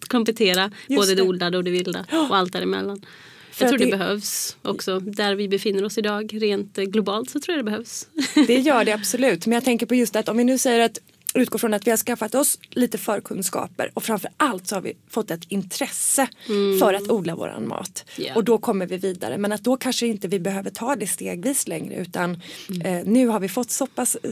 B: komplettera Just både det. det odlade och det vilda och allt däremellan. Jag tror det, det, behövs också. Där vi befinner oss idag rent globalt så tror jag det behövs. [LAUGHS]
A: Det gör det absolut. Men jag tänker på just att om vi nu säger att utgår från att vi har skaffat oss lite förkunskaper och framför allt så har vi fått ett intresse mm. för att odla våran mat. Yeah. Och då kommer vi vidare. Men att då kanske inte vi behöver ta det stegvis längre utan mm. eh, nu har vi fått så pass, eh,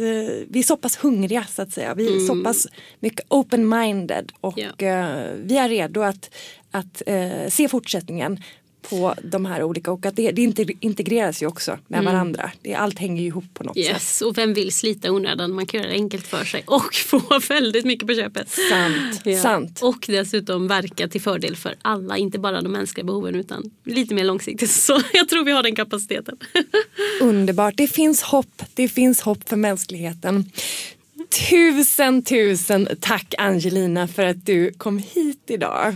A: vi är så pass hungriga så att säga. Vi är mm. så pass mycket open-minded och yeah. eh, vi är redo att, att eh, se fortsättningen på de här olika och att det, det integreras ju också med mm. varandra. Det, allt hänger ju ihop på något
B: yes.
A: sätt.
B: Och vem vill slita onödan? Man kan göra det enkelt för sig [LAUGHS] och få väldigt mycket på köpet.
A: Sant. Ja. Sant.
B: Och dessutom verka till fördel för alla, inte bara de mänskliga behoven utan lite mer långsiktigt. [LAUGHS] Så jag tror vi har den kapaciteten. [LAUGHS]
A: Underbart, det finns hopp. Det finns hopp för mänskligheten. Tusen tusen tack Angelina för att du kom hit idag.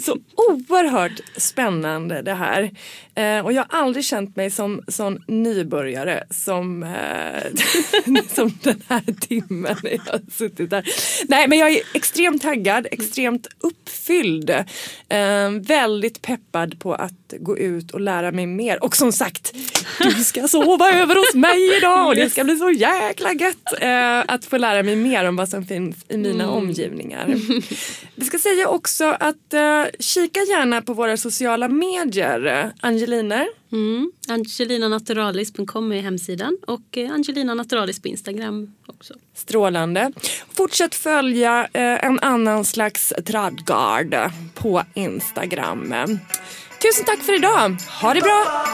A: Så oerhört spännande det här. Eh, och jag har aldrig känt mig som sån nybörjare som, eh, [LAUGHS] som den här timmen jag har suttit där. Nej men jag är extremt taggad, extremt uppfylld. Eh, väldigt peppad på att gå ut och lära mig mer. Och som sagt, du ska sova över hos mig idag och det ska bli så jäkla gött eh, att få lära mig mer om vad som finns i mina mm. omgivningar. Vi ska säga också att eh, kika gärna på våra sociala medier. Angeliner?
B: Mm. Angelinanaturalis.com är hemsidan och eh, Angelina Naturalis på Instagram också.
A: Strålande. Fortsätt följa eh, en annan slags tradgard på Instagram. Tusen tack för idag. Ha det bra!